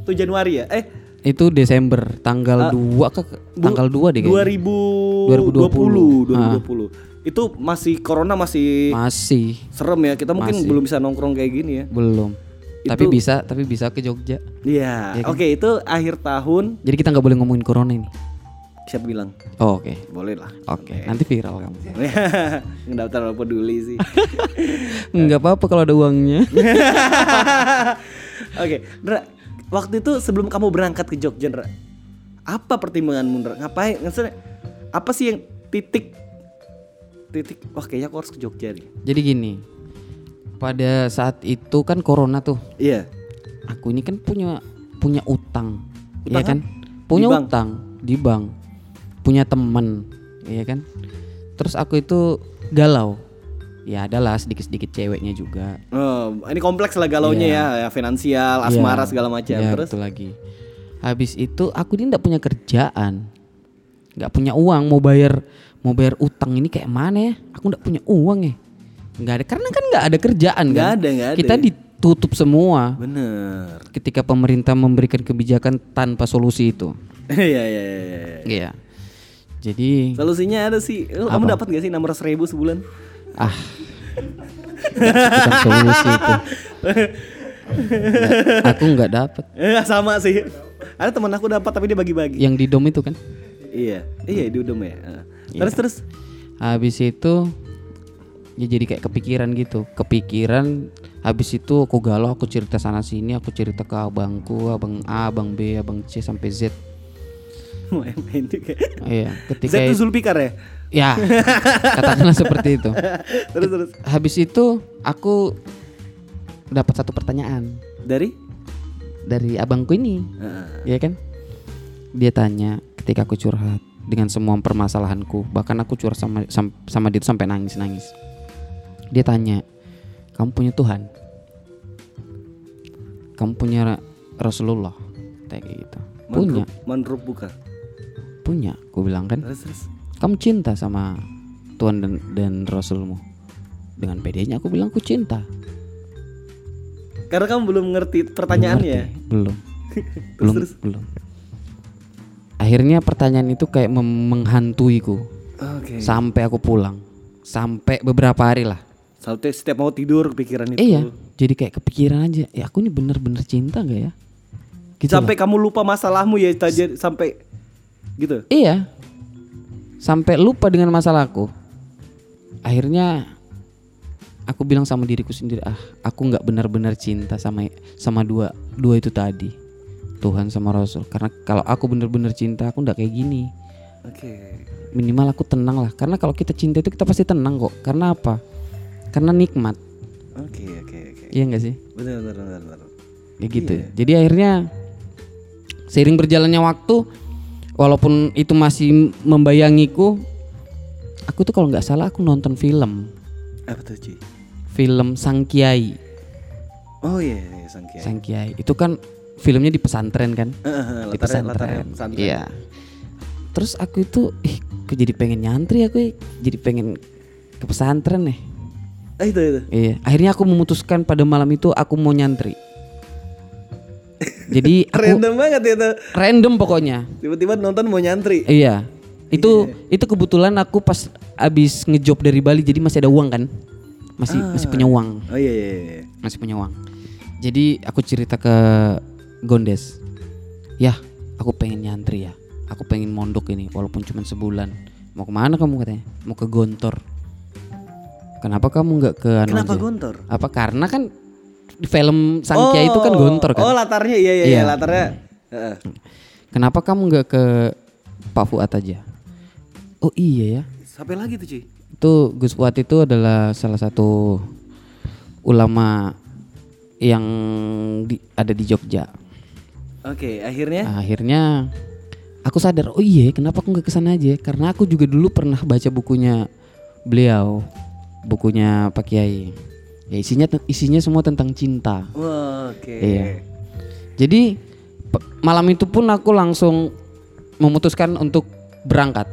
Itu Januari ya? Eh, itu Desember tanggal 2 ke tanggal 2 deh kayaknya. 2020. 2020. 2020. Itu masih corona masih Masih serem ya. Kita mungkin Masih. belum bisa nongkrong kayak gini ya. belum. Tapi bisa, tapi bisa ke Jogja. Iya. Oke, itu akhir tahun. Jadi kita nggak boleh ngomongin corona ini. Siapa bilang? Oh, Oke, Boleh lah. oke. Nanti viral kamu. Nggak terlalu peduli sih. Nggak apa-apa kalau ada uangnya. Oke, Ndra, waktu itu sebelum kamu berangkat ke Jogja, Ndra, apa pertimbanganmu, Ndra? Ngapain? Apa sih yang titik titik wah kayaknya aku harus ke Jogja nih. Jadi gini, pada saat itu kan corona tuh, Iya. aku ini kan punya punya utang, Utang ya kan? Punya Di bank? utang di bank, punya temen, ya kan? Terus aku itu galau, ya adalah sedikit-sedikit ceweknya juga. Oh, ini kompleks lah galaunya ya, ya finansial, asmara Iya. segala macam. Iya, Terus betul lagi. Habis itu aku ini nggak punya kerjaan, nggak punya uang, mau bayar mau bayar utang ini kayak mana ya? Aku nggak punya uang ya, nggak ada karena kan nggak ada kerjaan Nggak kan. ada, nggak ada. Kita ditutup semua bener. ketika pemerintah memberikan kebijakan tanpa solusi itu. Iya iya iya. iya. Iya. Jadi Solusinya ada sih. Lu, kamu dapat gak sih 600 ribu sebulan? ah bukan solusi itu. Nggak, aku nggak dapat. Eh sama sih. Ada teman aku dapat tapi dia bagi-bagi. Yang di dom itu kan. Iya. Iya di Udom ya. Iya. Terus terus. Habis itu ya jadi kayak kepikiran gitu. Kepikiran habis itu aku galau, aku cerita sana sini, aku cerita ke abangku, abang A, abang B, abang C sampai Z. Iya, ketika Z itu Zulfikar ya? ya katakanlah seperti itu. Terus terus. Habis itu aku dapat satu pertanyaan Dari? dari abangku ini, Ah. ya kan? Dia tanya ketika aku curhat dengan semua permasalahanku, bahkan aku curhat sama sam- sama dia sampai nangis-nangis. Dia tanya, "Kamu punya Tuhan? Kamu punya Ra- Rasulullah?" Kayak gitu. Punya, Manrup buka. punya. Aku bilang kan, Terus terus. "Kamu cinta sama Tuhan dan dan Rasulmu?" Dengan pedenya aku bilang aku cinta. Karena kamu belum ngerti pertanyaannya. Ngerti? Belum. belum, belum. Akhirnya pertanyaan itu kayak menghantuiku Oke. sampai aku pulang. Sampai beberapa hari lah. Sampai setiap mau tidur pikiran itu. Iya, jadi kayak kepikiran aja. Ya aku ini bener-bener cinta gak ya? Gitu Sampai kamu lupa masalahmu ya tadi sampai gitu. Iya. Sampai lupa dengan masalahku. Akhirnya aku bilang sama diriku sendiri, ah, aku nggak benar-benar cinta sama sama dua dua itu tadi. Tuhan sama Rasul. Karena kalau aku benar-benar cinta, aku nggak kayak gini. Oke. Minimal aku tenang lah. Karena kalau kita cinta itu kita pasti tenang kok. Karena apa? Karena nikmat. Oke oke oke. Iya nggak sih? Benar benar benar. benar. Kayak gitu. Jadi akhirnya seiring berjalannya waktu, walaupun itu masih membayangiku, aku tuh kalau nggak salah aku nonton film, Apa tuh Ci? film Sang Kiai. Oh iya, iya Sang Kiai. Sang Kiai itu kan filmnya di pesantren kan? Eh, di pesantren. Iya. Terus aku itu, ih, kok jadi pengen nyantri aku, ya? jadi pengen ke pesantren nih. Eh itu itu. Iya. Akhirnya aku memutuskan pada malam itu aku mau nyantri. Jadi aku Random banget ya tuh. random pokoknya. Tiba-tiba nonton mau nyantri. Iya. Itu itu kebetulan aku pas abis ngejob dari Bali jadi masih ada uang kan. Masih masih punya uang, Oh iya iya iya. masih punya uang. Jadi aku cerita ke Gondes. Ya, aku pengen nyantri ya. Aku pengen mondok ini walaupun cuma sebulan. Mau ke mana kamu katanya? Mau ke Gontor. Kenapa kamu nggak ke anu Kenapa aja? gontor? Apa karena kan di film Sang Kiai itu kan Gontor kan. Oh latarnya iya iya, iya. Iya. latarnya. Heeh. Kenapa kamu nggak ke Pak Fuad aja? Oh iya ya. Sampai lagi tuh Ci. Itu Gus Fuad itu adalah salah satu ulama yang di- ada di Jogja. Oke, akhirnya Nah, akhirnya aku sadar, oh iya, kenapa aku nggak ke sana aja? Karena aku juga dulu pernah baca bukunya beliau, bukunya Pak Kiai. Ya isinya isinya semua tentang cinta. Wah, oke. Iya. Jadi malam itu pun aku langsung memutuskan untuk berangkat.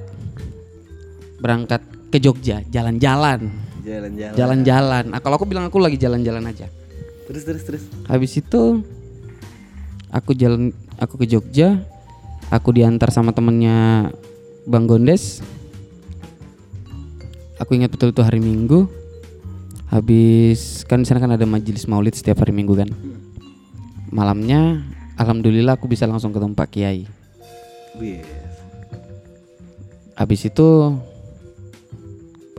Berangkat ke Jogja, jalan-jalan. Jalan-jalan. Jalan-jalan. Nah, kalau aku bilang aku lagi jalan-jalan aja. Terus terus terus. Habis itu aku jalan aku ke Jogja. Aku diantar sama temennya Bang Gondes. Aku ingat betul itu hari Minggu. Habis kan di sana kan ada majelis Maulid setiap hari Minggu kan. Malamnya alhamdulillah aku bisa langsung ketemu Pak Kiai. Habis itu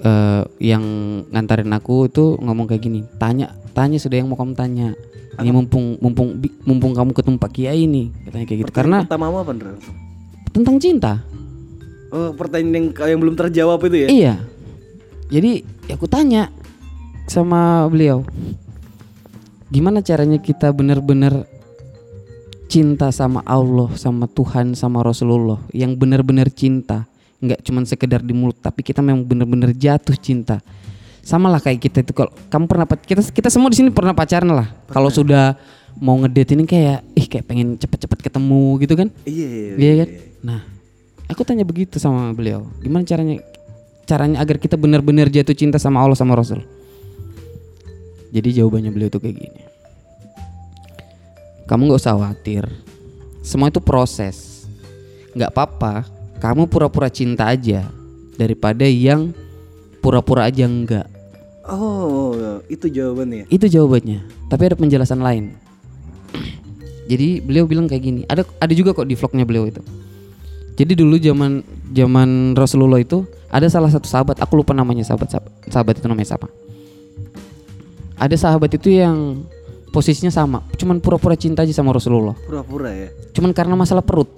eh yang ngantarin aku itu ngomong kayak gini, tanya, tanya sudah yang mau kamu tanya. Ini mumpung mumpung mumpung kamu ketemu Pak Kiai nih, katanya kayak gitu. Karena pertamamu apa Ndra? tentang cinta. Oh, pertanyaan yang yang belum terjawab itu ya? Iya. Jadi ya aku tanya sama beliau, gimana caranya kita benar-benar cinta sama Allah, sama Tuhan, sama Rasulullah, yang benar-benar cinta, nggak cuman sekedar di mulut, tapi kita memang benar-benar jatuh cinta. Sama lah kayak kita itu kalau kamu pernah kita kita semua di sini pernah pacaran lah. Kalau sudah mau ngedate ini kayak ih kayak pengen cepet-cepet ketemu gitu kan? Iya, iya, Iya kan? Nah, aku tanya begitu sama beliau. Gimana caranya caranya agar kita benar-benar jatuh cinta sama Allah sama Rasul? Jadi jawabannya beliau tuh kayak gini. Kamu nggak usah khawatir. Semua itu proses. Nggak apa-apa. Kamu pura-pura cinta aja daripada yang pura-pura aja enggak. Oh, itu jawabannya. Itu jawabannya. Tapi ada penjelasan lain. Jadi beliau bilang kayak gini. Ada ada juga kok di vlognya beliau itu. Jadi dulu zaman zaman Rasulullah itu ada salah satu sahabat, aku lupa namanya sahabat sahabat, sahabat itu namanya siapa. Ada sahabat itu yang posisinya sama, cuman pura-pura cinta aja sama Rasulullah. Pura-pura ya. Cuman karena masalah perut.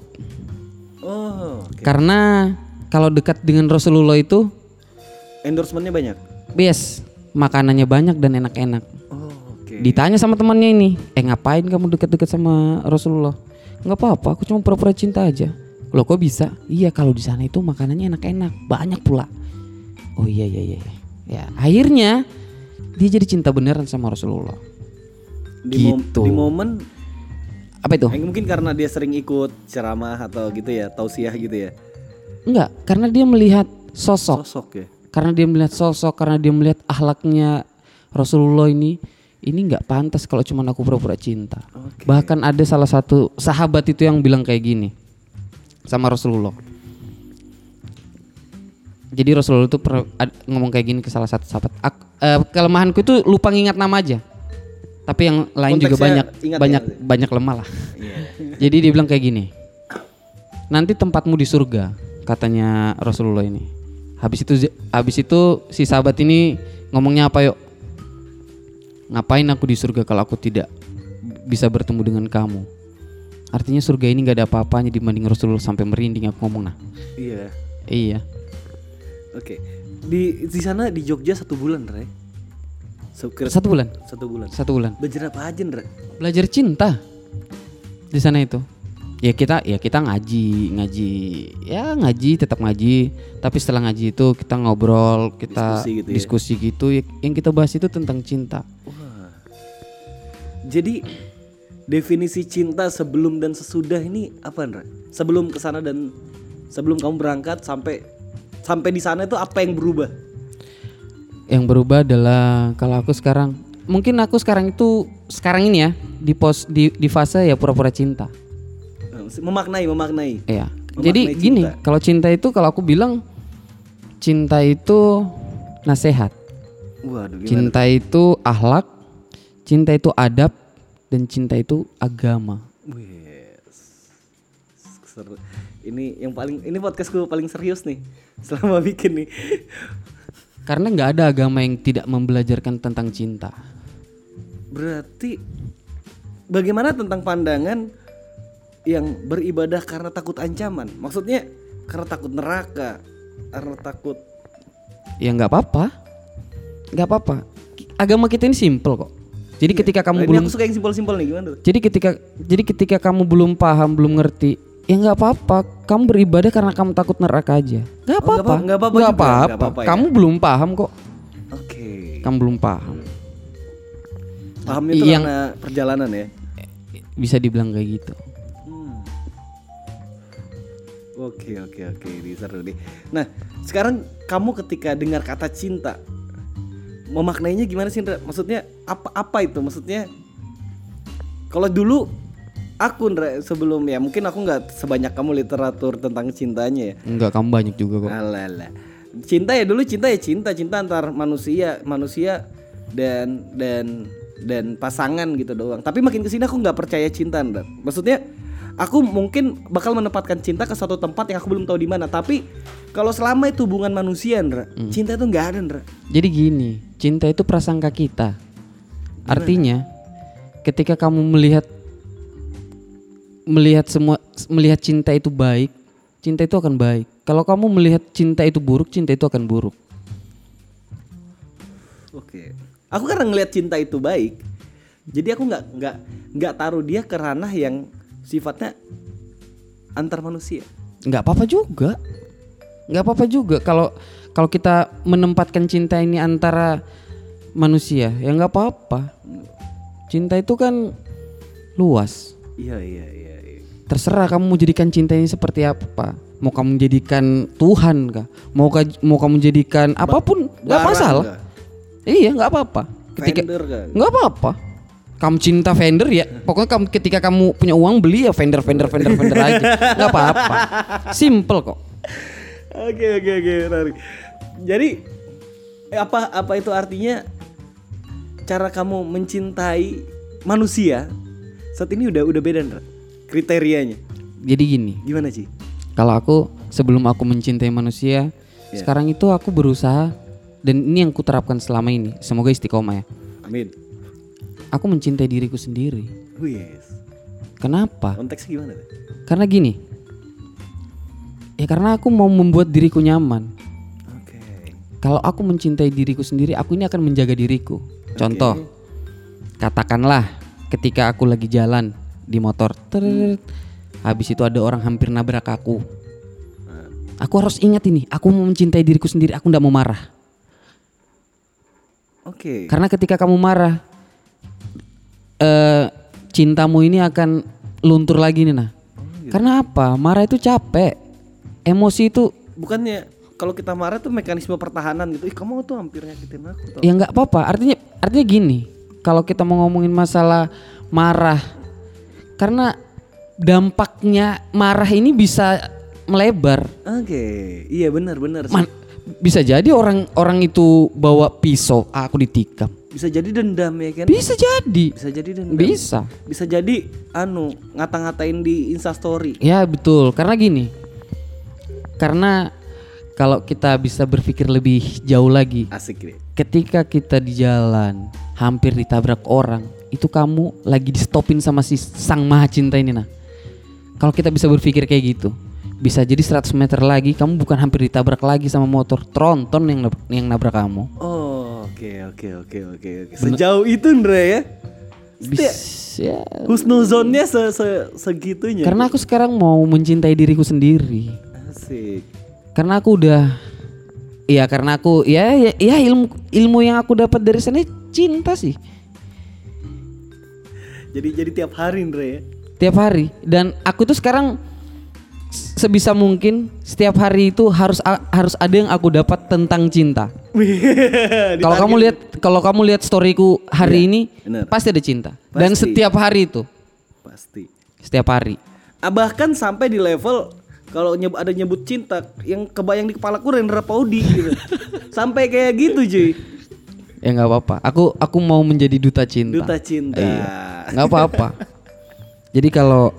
Oh, oke. Karena kalau dekat dengan Rasulullah itu Endorsementnya banyak. bias makanannya banyak dan enak-enak. Oh, oke. Ditanya sama temannya ini, eh ngapain kamu deket-deket sama Rasulullah? Nggak apa-apa, aku cuma pura-pura cinta aja. Loh kok bisa? Iya kalau di sana itu makanannya enak-enak, banyak pula. Oh iya iya iya. Ya akhirnya dia jadi cinta beneran sama Rasulullah. Di, mom- gitu. di momen Apa itu? eh, mungkin karena dia sering ikut ceramah atau gitu ya, tausiah gitu ya. Enggak, karena dia melihat sosok. Sosok ya. Karena dia melihat sosok, karena dia melihat akhlaknya Rasulullah ini, ini nggak pantas kalau cuma aku pura-pura cinta. Oke. Bahkan ada salah satu sahabat itu yang bilang kayak gini sama Rasulullah. Jadi Rasulullah itu per- ad- ngomong kayak gini ke salah satu sahabat. Ak- eh, kelemahanku itu lupa ngingat nama aja. Tapi yang lain juga Konteksnya banyak ingat banyak ya? banyak lemah lah. Iya. Jadi dia bilang kayak gini. Nanti tempatmu di surga, katanya Rasulullah ini. Habis itu habis itu si sahabat ini ngomongnya apa yuk? Ngapain aku di surga kalau aku tidak bisa bertemu dengan kamu? Artinya surga ini nggak ada apa-apanya dibanding Rasulullah sampai merinding aku ngomong nah. Iya. Iya. Oke. Di di sana di Jogja satu bulan, Re. Sekira- Satu bulan. satu bulan. Satu bulan. Belajar apa aja, Re? Belajar cinta di sana itu. Ya kita ya kita ngaji, ngaji. Ya ngaji tetap ngaji, tapi setelah ngaji itu kita ngobrol, kita Diskusi gitu ya? diskusi gitu. Ya, yang kita bahas itu tentang cinta. Wah. Jadi definisi cinta sebelum dan sesudah ini apa, Ndra? Sebelum ke sana dan sebelum kamu berangkat sampai sampai di sana itu apa yang berubah? Yang berubah adalah kalau aku sekarang mungkin aku sekarang itu sekarang ini ya di pos di di fase ya pura-pura cinta. Memaknai, memaknai. Iya. Memaknai Jadi gini, cinta. kalau cinta itu kalau aku bilang cinta itu nasihat. Waduh? Cinta itu akhlak, cinta itu adab, dan cinta itu agama. Wes. Seru. Ini yang paling ini podcastku paling serius nih selama bikin nih. Karena nggak ada agama yang tidak membelajarkan tentang cinta. Berarti bagaimana tentang pandangan yang beribadah karena takut ancaman? Maksudnya karena takut neraka, karena takut Ya nggak apa-apa, nggak apa-apa. Agama kita ini simple kok. Jadi ketika Nah, kamu ini belum, aku suka yang simpel-simpel nih gimana tuh? jadi ketika jadi ketika kamu belum paham, belum ngerti, ya nggak apa-apa. Kamu beribadah karena kamu takut neraka aja. Nggak Oh, nggak apa-apa, apa- nggak apa-apa nggak apa-apa. apa-apa ya? Kamu belum paham kok. Oke. Kamu belum paham. Pahamnya itu Yang- karena perjalanan ya. Bisa dibilang kayak gitu. Oke oke oke, ini seru nih. Nah, sekarang kamu ketika dengar kata cinta, memaknainya gimana sih, Ndra? Maksudnya apa apa itu? Maksudnya kalau dulu aku Ndra sebelum ya mungkin aku nggak sebanyak kamu literatur tentang cintanya ya. Enggak, kamu banyak juga kok. Alah, Cinta ya dulu cinta ya cinta, cinta antar manusia, manusia dan dan dan pasangan gitu doang. Tapi makin ke sini aku nggak percaya cinta, Ndra. Maksudnya aku mungkin bakal menempatkan cinta ke suatu tempat yang aku belum tahu di mana. Tapi kalau selama itu hubungan manusia, Ndra, cinta itu nggak ada, Ndra. Jadi gini, cinta itu prasangka kita. Artinya, ketika kamu melihat melihat semua melihat cinta itu baik, cinta itu akan baik. Kalau kamu melihat cinta itu buruk, cinta itu akan buruk. Oke. Aku karena ngelihat cinta itu baik, jadi aku nggak nggak nggak taruh dia ke ranah yang sifatnya antar manusia. nggak apa-apa juga nggak apa-apa juga kalau kalau kita menempatkan cinta ini antara manusia ya nggak apa-apa cinta itu kan luas Iya iya iya. iya. terserah kamu mau jadikan cinta ini seperti apa mau kamu jadikan Tuhan kah mau ka- mau kamu jadikan apa pun nggak masalah kah? iya nggak apa-apa ketika nggak apa-apa kamu cinta vendor ya pokoknya kamu ketika kamu punya uang beli ya vendor vendor vendor vendor aja nggak apa-apa simple kok Oke oke oke menarik. Jadi apa apa itu artinya cara kamu mencintai manusia saat ini udah udah beda Ndra? kriterianya. jadi gini Gimana sih? Kalau aku sebelum aku mencintai manusia, Ya. sekarang itu aku berusaha dan ini yang kuterapkan selama ini. Semoga istiqomah ya. Amin. Aku mencintai diriku sendiri. Wis. Kenapa? Konteksnya gimana? Karena gini. Ya karena aku mau membuat diriku nyaman. Oke. Kalau aku mencintai diriku sendiri, aku ini akan menjaga diriku. Contoh, katakanlah ketika aku lagi jalan di motor, teret, habis itu ada orang hampir nabrak aku. Aku harus ingat ini, aku mau mencintai diriku sendiri, aku ndak mau marah. Oke. Karena ketika kamu marah, eh cintamu ini akan luntur lagi nih nah. Karena apa? Marah itu capek, emosi itu Bukannya kalau kita marah tuh mekanisme pertahanan gitu. Ih, kamu tuh hampir nyakitin aku tau. ya nggak apa-apa. Artinya artinya gini, kalau kita mau ngomongin masalah marah, karena dampaknya marah ini bisa melebar. Oke. Iya benar benar. Man- bisa jadi orang orang itu bawa pisau, ah, aku ditikam. Bisa jadi dendam ya kan? Bisa jadi. Bisa jadi dendam. Bisa. Bisa jadi anu ngata-ngatain di Instastory. Ya betul, karena gini. Karena kalau kita bisa berpikir lebih jauh lagi, Asik deh. ketika kita di jalan hampir ditabrak orang, itu kamu lagi di stopin sama si sang maha cinta ini nah. Kalau kita bisa berpikir kayak gitu, bisa jadi 100 meter lagi kamu bukan hampir ditabrak lagi sama motor tronton yang yang nabrak kamu. Oh, oke oke oke oke oke. Sejauh itu Ndra ya. Bisa ya. Husnuzonnya se, se segitunya. Karena aku sekarang mau mencintai diriku sendiri. Asik. karena aku udah Iya karena aku ya ya, ya ilmu ilmu yang aku dapat dari sana cinta sih Jadi jadi tiap hari Ndra ya. tiap hari dan aku tuh sekarang sebisa mungkin setiap hari itu harus harus ada yang aku dapat tentang cinta. Kalau kamu lihat kalau kamu lihat storyku hari ini benar. pasti ada cinta dan Pasti. setiap hari itu pasti. setiap hari. Ah, bahkan sampai di level kalau nyebut ada nyebut cinta yang kebayang di kepala ku Rendra Paudi gitu. sampai kayak gitu cuy. Ya nggak apa-apa. Aku aku mau menjadi duta cinta. Duta cinta. Iya. Nggak apa-apa. jadi kalau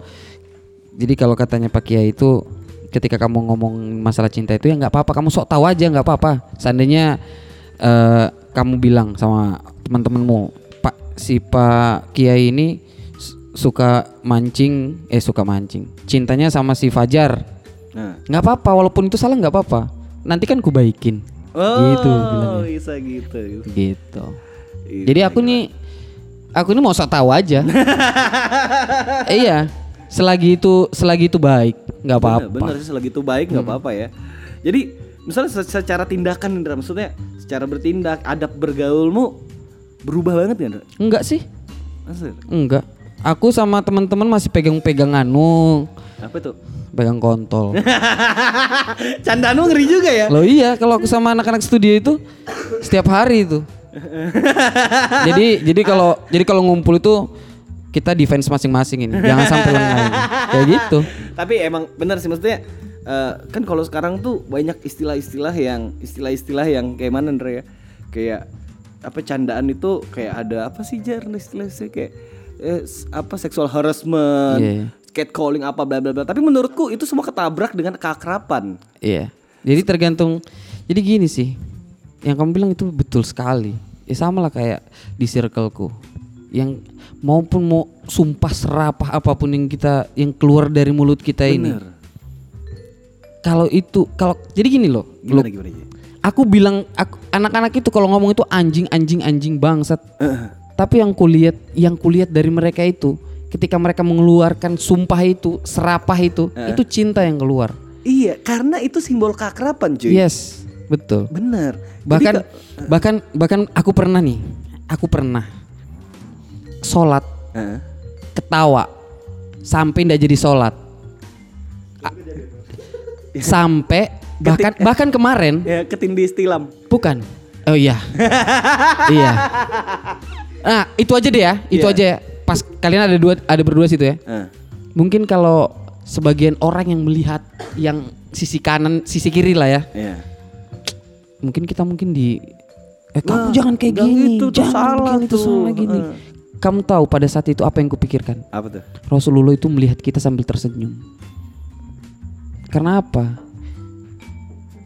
jadi kalau katanya Pak Kiai itu ketika kamu ngomong masalah cinta itu ya nggak apa-apa. Kamu sok tahu aja nggak apa-apa. Seandainya eh, kamu bilang sama teman-temanmu Pak si Pak Kiai ini suka mancing. Eh suka mancing. Cintanya sama si Fajar. Nah. nggak apa-apa walaupun itu salah nggak apa-apa. Nanti kan kubaikin Oh, gitu bilangnya. bisa gitu. gitu. Iya, jadi aku nih aku ini mau sok tahu aja. Iya selagi itu selagi itu baik nggak Bener, apa-apa bener sih selagi itu baik nggak apa-apa ya. Jadi misalnya se- secara tindakan Indra, maksudnya secara bertindak, adab bergaulmu berubah banget kan? Indra? enggak sih Maksud, enggak aku sama teman-teman masih pegang-pegang anu apa tuh? pegang kontol Candanu ngeri juga ya. Loh iya kalau aku sama anak-anak studio itu setiap hari itu. jadi jadi kalau jadi kalau ngumpul itu kita defense masing-masing ini. Jangan sampai lengah. Kayak gitu. Tapi emang benar sih maksudnya eh, kan kalau sekarang tuh banyak istilah-istilah yang istilah-istilah yang kayak mana Indra ya? Kayak apa candaan itu kayak ada apa sih jar istilah-istilah kayak eh, apa sexual harassment, iya. catcalling apa bla bla bla. Tapi menurutku itu semua ketabrak dengan keakraban. Iya. Jadi tergantung jadi gini sih. Yang kamu bilang itu betul sekali. Ya sama lah kayak di circleku. Yang maupun mau sumpah serapah apa pun yang kita yang keluar dari mulut kita ini. Bener. kalau itu kalau jadi gini loh. Lo- Gimana gimana? Ji? Aku bilang aku, anak-anak itu kalau ngomong itu anjing anjing anjing bangsat. Eh, Tapi yang kulihat yang kulihat dari mereka itu ketika mereka mengeluarkan sumpah itu, serapah itu, itu cinta yang keluar. Iya, karena itu simbol keakraban, cuy. Yes, betul. Bener. Bahkan Jadi, bahkan bahkan aku pernah nih, aku pernah sholat eh, ketawa sampai ndak jadi sholat. Sampai bahkan bahkan kemarin ya ketindih istilam. bukan. Oh iya. iya. Nah, itu aja deh ya, itu Iya. aja ya. Pas kalian ada dua ada berdua situ ya. Eh, Mungkin kalau sebagian orang yang melihat yang sisi kanan, sisi kiri lah ya. iya. Mungkin kita mungkin di eh kamu Wah, jangan kayak gini, itu tuh jangan salah begini, itu salah gini. Eh. Kamu tahu pada saat itu apa yang kupikirkan? Apa tuh? Rasulullah itu melihat kita sambil tersenyum. Karena apa?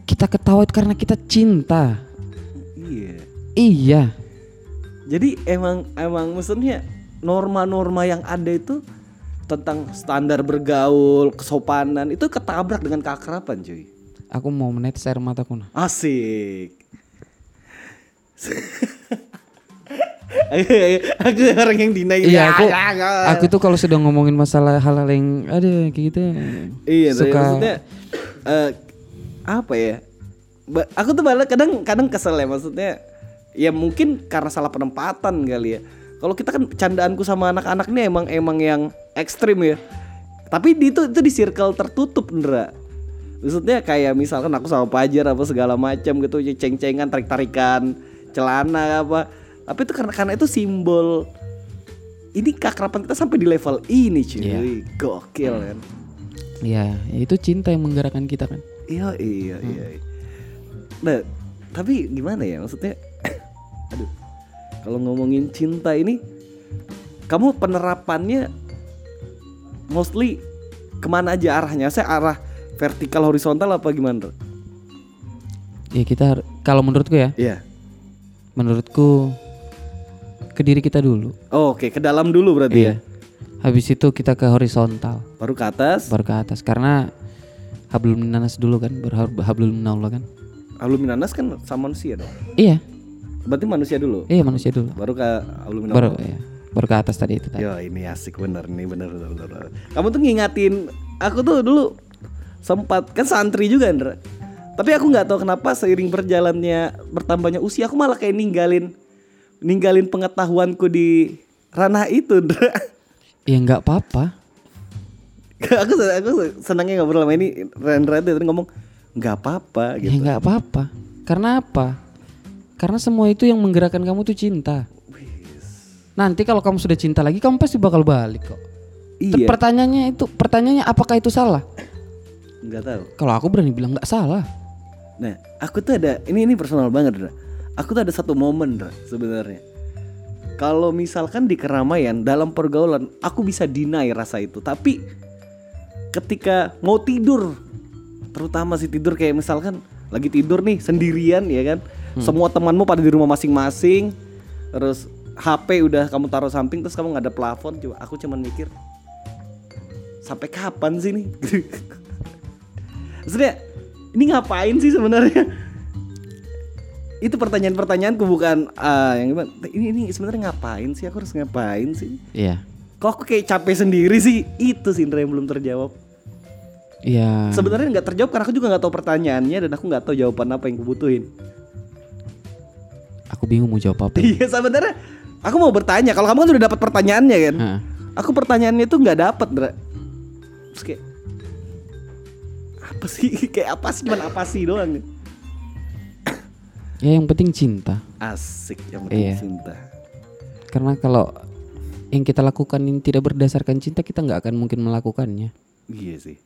Kita ketawa itu karena kita cinta. Iya. Iya. Jadi emang emang maksudnya norma-norma yang ada itu tentang standar bergaul, kesopanan itu ketabrak dengan keakraban, cuy. Aku mau menetes air mataku. Asik. aku orang yang dinaik. Iya, aku aku tuh kalau sudah ngomongin masalah hal-hal yang ada kayak gitu. Iya, suka maksudnya eh, apa ya? Ba- Aku tuh malah kadang kadang kesel ya maksudnya. Ya mungkin karena salah penempatan kali ya. Kalau kita kan candaanku sama anak-anak ini emang emang yang ekstrim ya. Tapi di itu itu di circle tertutup, Ndra. Maksudnya kayak misalkan aku sama Pajar apa segala macam gitu, ceng-cengan, tarik-tarikan, celana apa. Tapi itu karena karena itu simbol ini keakraban kita sampai di level ini cuy. Iya. Gokil kan. Iya, ya itu cinta yang menggerakkan kita kan. Iya iya iya. Nah, tapi gimana ya maksudnya? Aduh, kalau ngomongin cinta ini, kamu penerapannya mostly ke mana aja arahnya? Saya arah vertikal horizontal apa gimana? Ya kita kalau menurutku ya, Iya. menurutku ke diri kita dulu. Oh, Oke, ke dalam dulu berarti ya. Habis itu kita ke horizontal, Baru ke atas. baru ke atas karena hablum minanas dulu kan, baru hablum minallah kan. Aluminanas kan sama manusia dong. Iya, Berarti manusia dulu. iya manusia dulu. Baru ke aluminanas. Baru ya, baru ke atas tadi itu tadi. Yo ini asik bener nih bener bener, bener, bener. Kamu tuh ngingatin aku tuh dulu sempat kan santri juga Andra. Tapi aku nggak tahu kenapa seiring berjalannya bertambahnya usia aku malah kayak ninggalin ninggalin pengetahuanku di ranah itu Andra. Ya nggak apa-apa. aku aku senangnya ngobrol sama ini Rendra itu tadi ngomong nggak apa-apa Ya gitu. nggak apa-apa. Karena apa? Karena semua itu yang menggerakkan kamu tuh cinta. Nanti kalau kamu sudah cinta lagi, kamu pasti bakal balik kok. Iya. Pertanyaannya itu, pertanyaannya apakah itu salah? Nggak tahu. Kalau aku berani bilang nggak salah. Nah, aku tuh ada ini ini personal banget, Dra. Aku tuh ada satu momen, sebenarnya. Kalau misalkan di keramaian dalam pergaulan, aku bisa deny rasa itu. Tapi ketika mau tidur, terutama sih tidur kayak misalkan lagi tidur nih sendirian ya kan. Semua temanmu pada di rumah masing-masing. Terus HP udah kamu taruh samping terus kamu nggak ada plafon. Coba aku cuman mikir sampai kapan sih nih? Maksudnya ini ngapain sih sebenarnya? Itu pertanyaan-pertanyaanku bukan ah, yang gimana? Ini ini sebenarnya ngapain sih? Aku harus ngapain sih? Iya. Kok aku kayak capek sendiri sih? Itu sih Indra yang belum terjawab. Iya. Sebenarnya nggak terjawab karena aku juga nggak tahu pertanyaannya dan aku nggak tahu jawaban apa yang kubutuhin. Aku bingung mau jawab apa. Iya sebenarnya aku mau bertanya. Kalau kamu kan udah dapat pertanyaannya kan? Hah. Aku pertanyaannya tuh nggak dapat, Dra. Terus kayak apa sih? kayak apa sih? Cuman apa sih doang? Ya yang penting cinta. Asik yang penting Iya. cinta. Karena kalau yang kita lakukan ini tidak berdasarkan cinta, kita nggak akan mungkin melakukannya. Iya sih.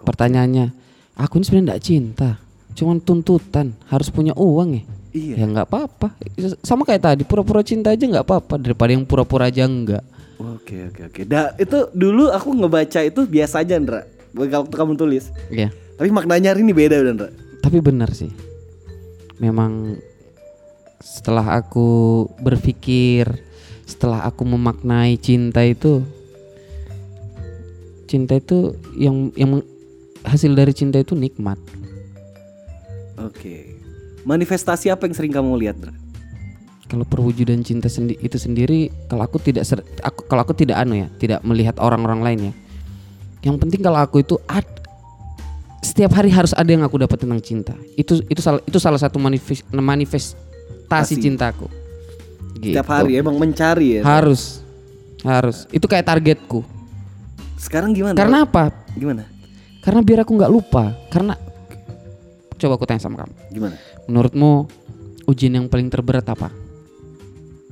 Pertanyaannya, aku ini sebenarnya nggak cinta, cuman tuntutan harus punya uang ya. Iya. Ya nggak apa-apa. Sama kayak tadi, pura-pura cinta aja nggak apa-apa daripada yang pura-pura aja enggak. Oke oke oke. Da, itu dulu aku ngebaca itu biasa aja, Ndra. Waktu kamu tulis. Iya. Tapi maknanya hari ini beda udah, Ndra. Tapi benar sih. Memang setelah aku berpikir, setelah aku memaknai cinta itu cinta itu yang yang hasil dari cinta itu nikmat. Oke. Manifestasi apa yang sering kamu lihat, Dra? Kalau perwujudan cinta sendi itu sendiri, kalau aku tidak ser- aku kalau aku tidak anu ya, tidak melihat orang-orang lain ya. Yang penting kalau aku itu ad, setiap hari harus ada yang aku dapat tentang cinta. Itu itu salah itu salah satu manifest, manifestasi Pasti. cintaku. Gitu. Setiap hari emang mencari ya. harus harus itu kayak targetku. Sekarang gimana? Karena apa? gimana? Karena biar aku nggak lupa. Karena coba aku tanya sama kamu. Gimana? Menurutmu ujian yang paling terberat apa?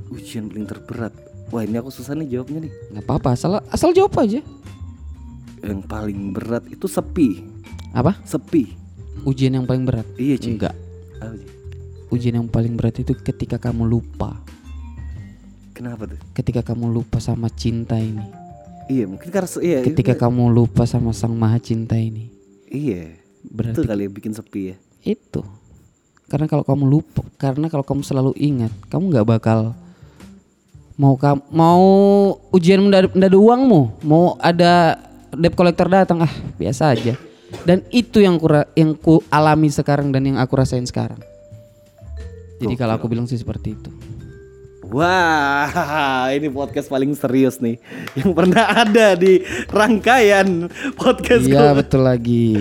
Ujian paling terberat. Wah, ini aku susah nih jawabnya nih. Nggak apa-apa, asal asal jawab aja. Yang paling berat itu sepi. Apa? Sepi. Ujian yang paling berat? Iya, cuy. Enggak. Ujian yang paling berat itu ketika kamu lupa. Kenapa tuh? Ketika kamu lupa sama cinta ini. Iya, mungkin karena se- iya, Ketika itu- kamu lupa sama sang maha cinta ini. Iya. Berarti Itu kali yang bikin sepi ya. itu. Karena kalau kamu lupa, karena kalau kamu selalu ingat, kamu nggak bakal mau kamu mau ujian mendadak mendadak uangmu, mau ada debt collector datang ah biasa aja. Dan itu yang ku yang ku alami sekarang dan yang aku rasain sekarang. Jadi kalau aku bilang sih seperti itu. Wah, ini podcast paling serius nih yang pernah ada di rangkaian podcast Iya betul lagi.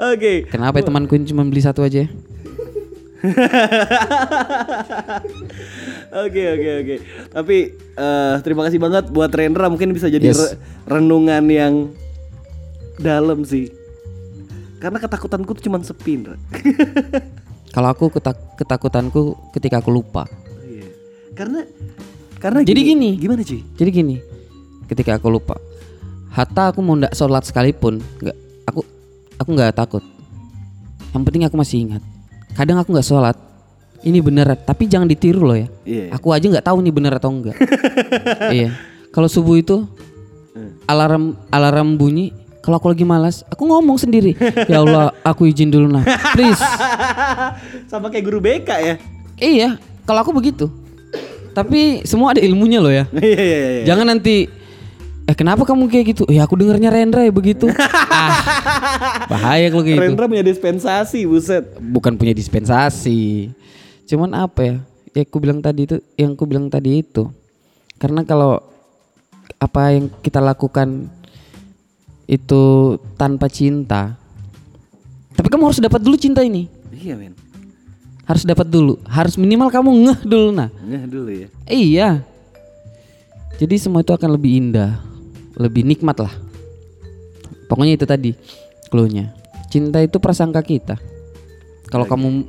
Oke. Kenapa ya temanku cuma beli satu aja? Oke oke oke. Tapi eh, terima kasih banget buat Rendra mungkin bisa jadi Yes. re- renungan yang dalam sih. Karena ketakutanku tuh cuman sepi. Kalau aku ketak- ketakutanku ketika aku lupa. Iya. Karena karena Jadi gini. Gimana, cuy? Jadi gini, ketika aku lupa, hatta aku mau ndak sholat sekalipun, nggak, aku aku nggak takut. Yang penting aku masih ingat. Kadang aku nggak sholat, ini bener, tapi jangan ditiru loh ya. Iya. Aku aja nggak tahu nih bener atau enggak. iya. Kalau subuh itu alarm alarm bunyi, kalau aku lagi malas, aku ngomong sendiri. Ya Allah, aku izin dulu nah, please. Sama kayak guru BK ya. Iya, kalau aku begitu. Tapi semua ada ilmunya loh ya. Iya iya iya. Jangan nanti eh kenapa kamu kayak gitu? Ya aku dengernya Rendra ya begitu. ah, bahaya kalau gitu. Rendra punya dispensasi, buset. Bukan punya dispensasi. Cuman apa ya? Ya aku bilang tadi itu, yang aku bilang tadi itu. Karena kalau apa yang kita lakukan itu tanpa cinta. Tapi kamu harus dapat dulu cinta ini. Iya, men. Harus dapat dulu. Harus minimal kamu ngeh dulu nah. Ngeh dulu ya. Iya. Jadi semua itu akan lebih indah, lebih nikmat lah. Pokoknya itu tadi clue-nya. Cinta itu prasangka kita. Kalau kamu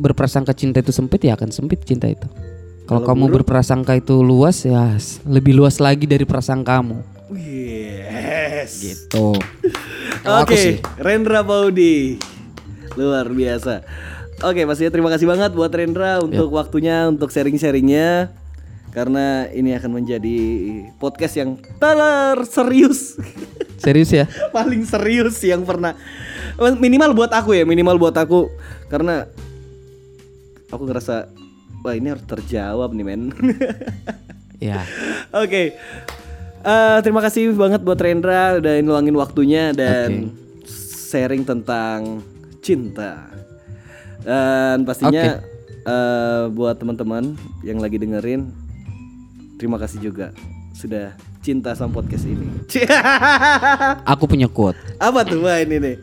berprasangka cinta itu sempit ya akan sempit cinta itu. Kalau kamu berprasangka itu luas ya lebih luas lagi dari prasangkamu. Yes. Gitu. Oke, sih. Rendra Paudi. Luar biasa. Oke, Mas ya terima kasih banget buat Rendra untuk waktunya untuk sharing-sharingnya. Karena ini akan menjadi podcast yang teler serius. Serius ya? Paling serius yang pernah minimal buat aku ya, minimal buat aku karena aku ngerasa wah ini harus terjawab nih men. Ya. Oke. Eh, terima kasih banget buat Rendra udah ngeluangin waktunya dan sharing tentang cinta. Dan pastinya eh, buat teman-teman yang lagi dengerin terima kasih juga sudah cinta sama podcast ini. Aku punya quote. Apa tuh wah ini nih?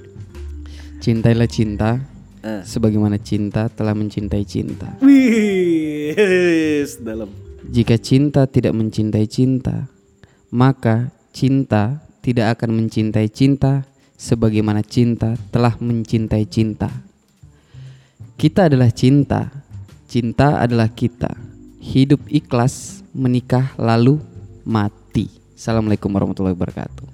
Cintailah cinta Eh. sebagaimana cinta telah mencintai cinta. Wih, dalam. Jika cinta tidak mencintai cinta, maka cinta tidak akan mencintai cinta sebagaimana cinta telah mencintai cinta. Kita adalah cinta, cinta adalah kita. Hidup ikhlas, menikah lalu mati. Assalamualaikum warahmatullahi wabarakatuh.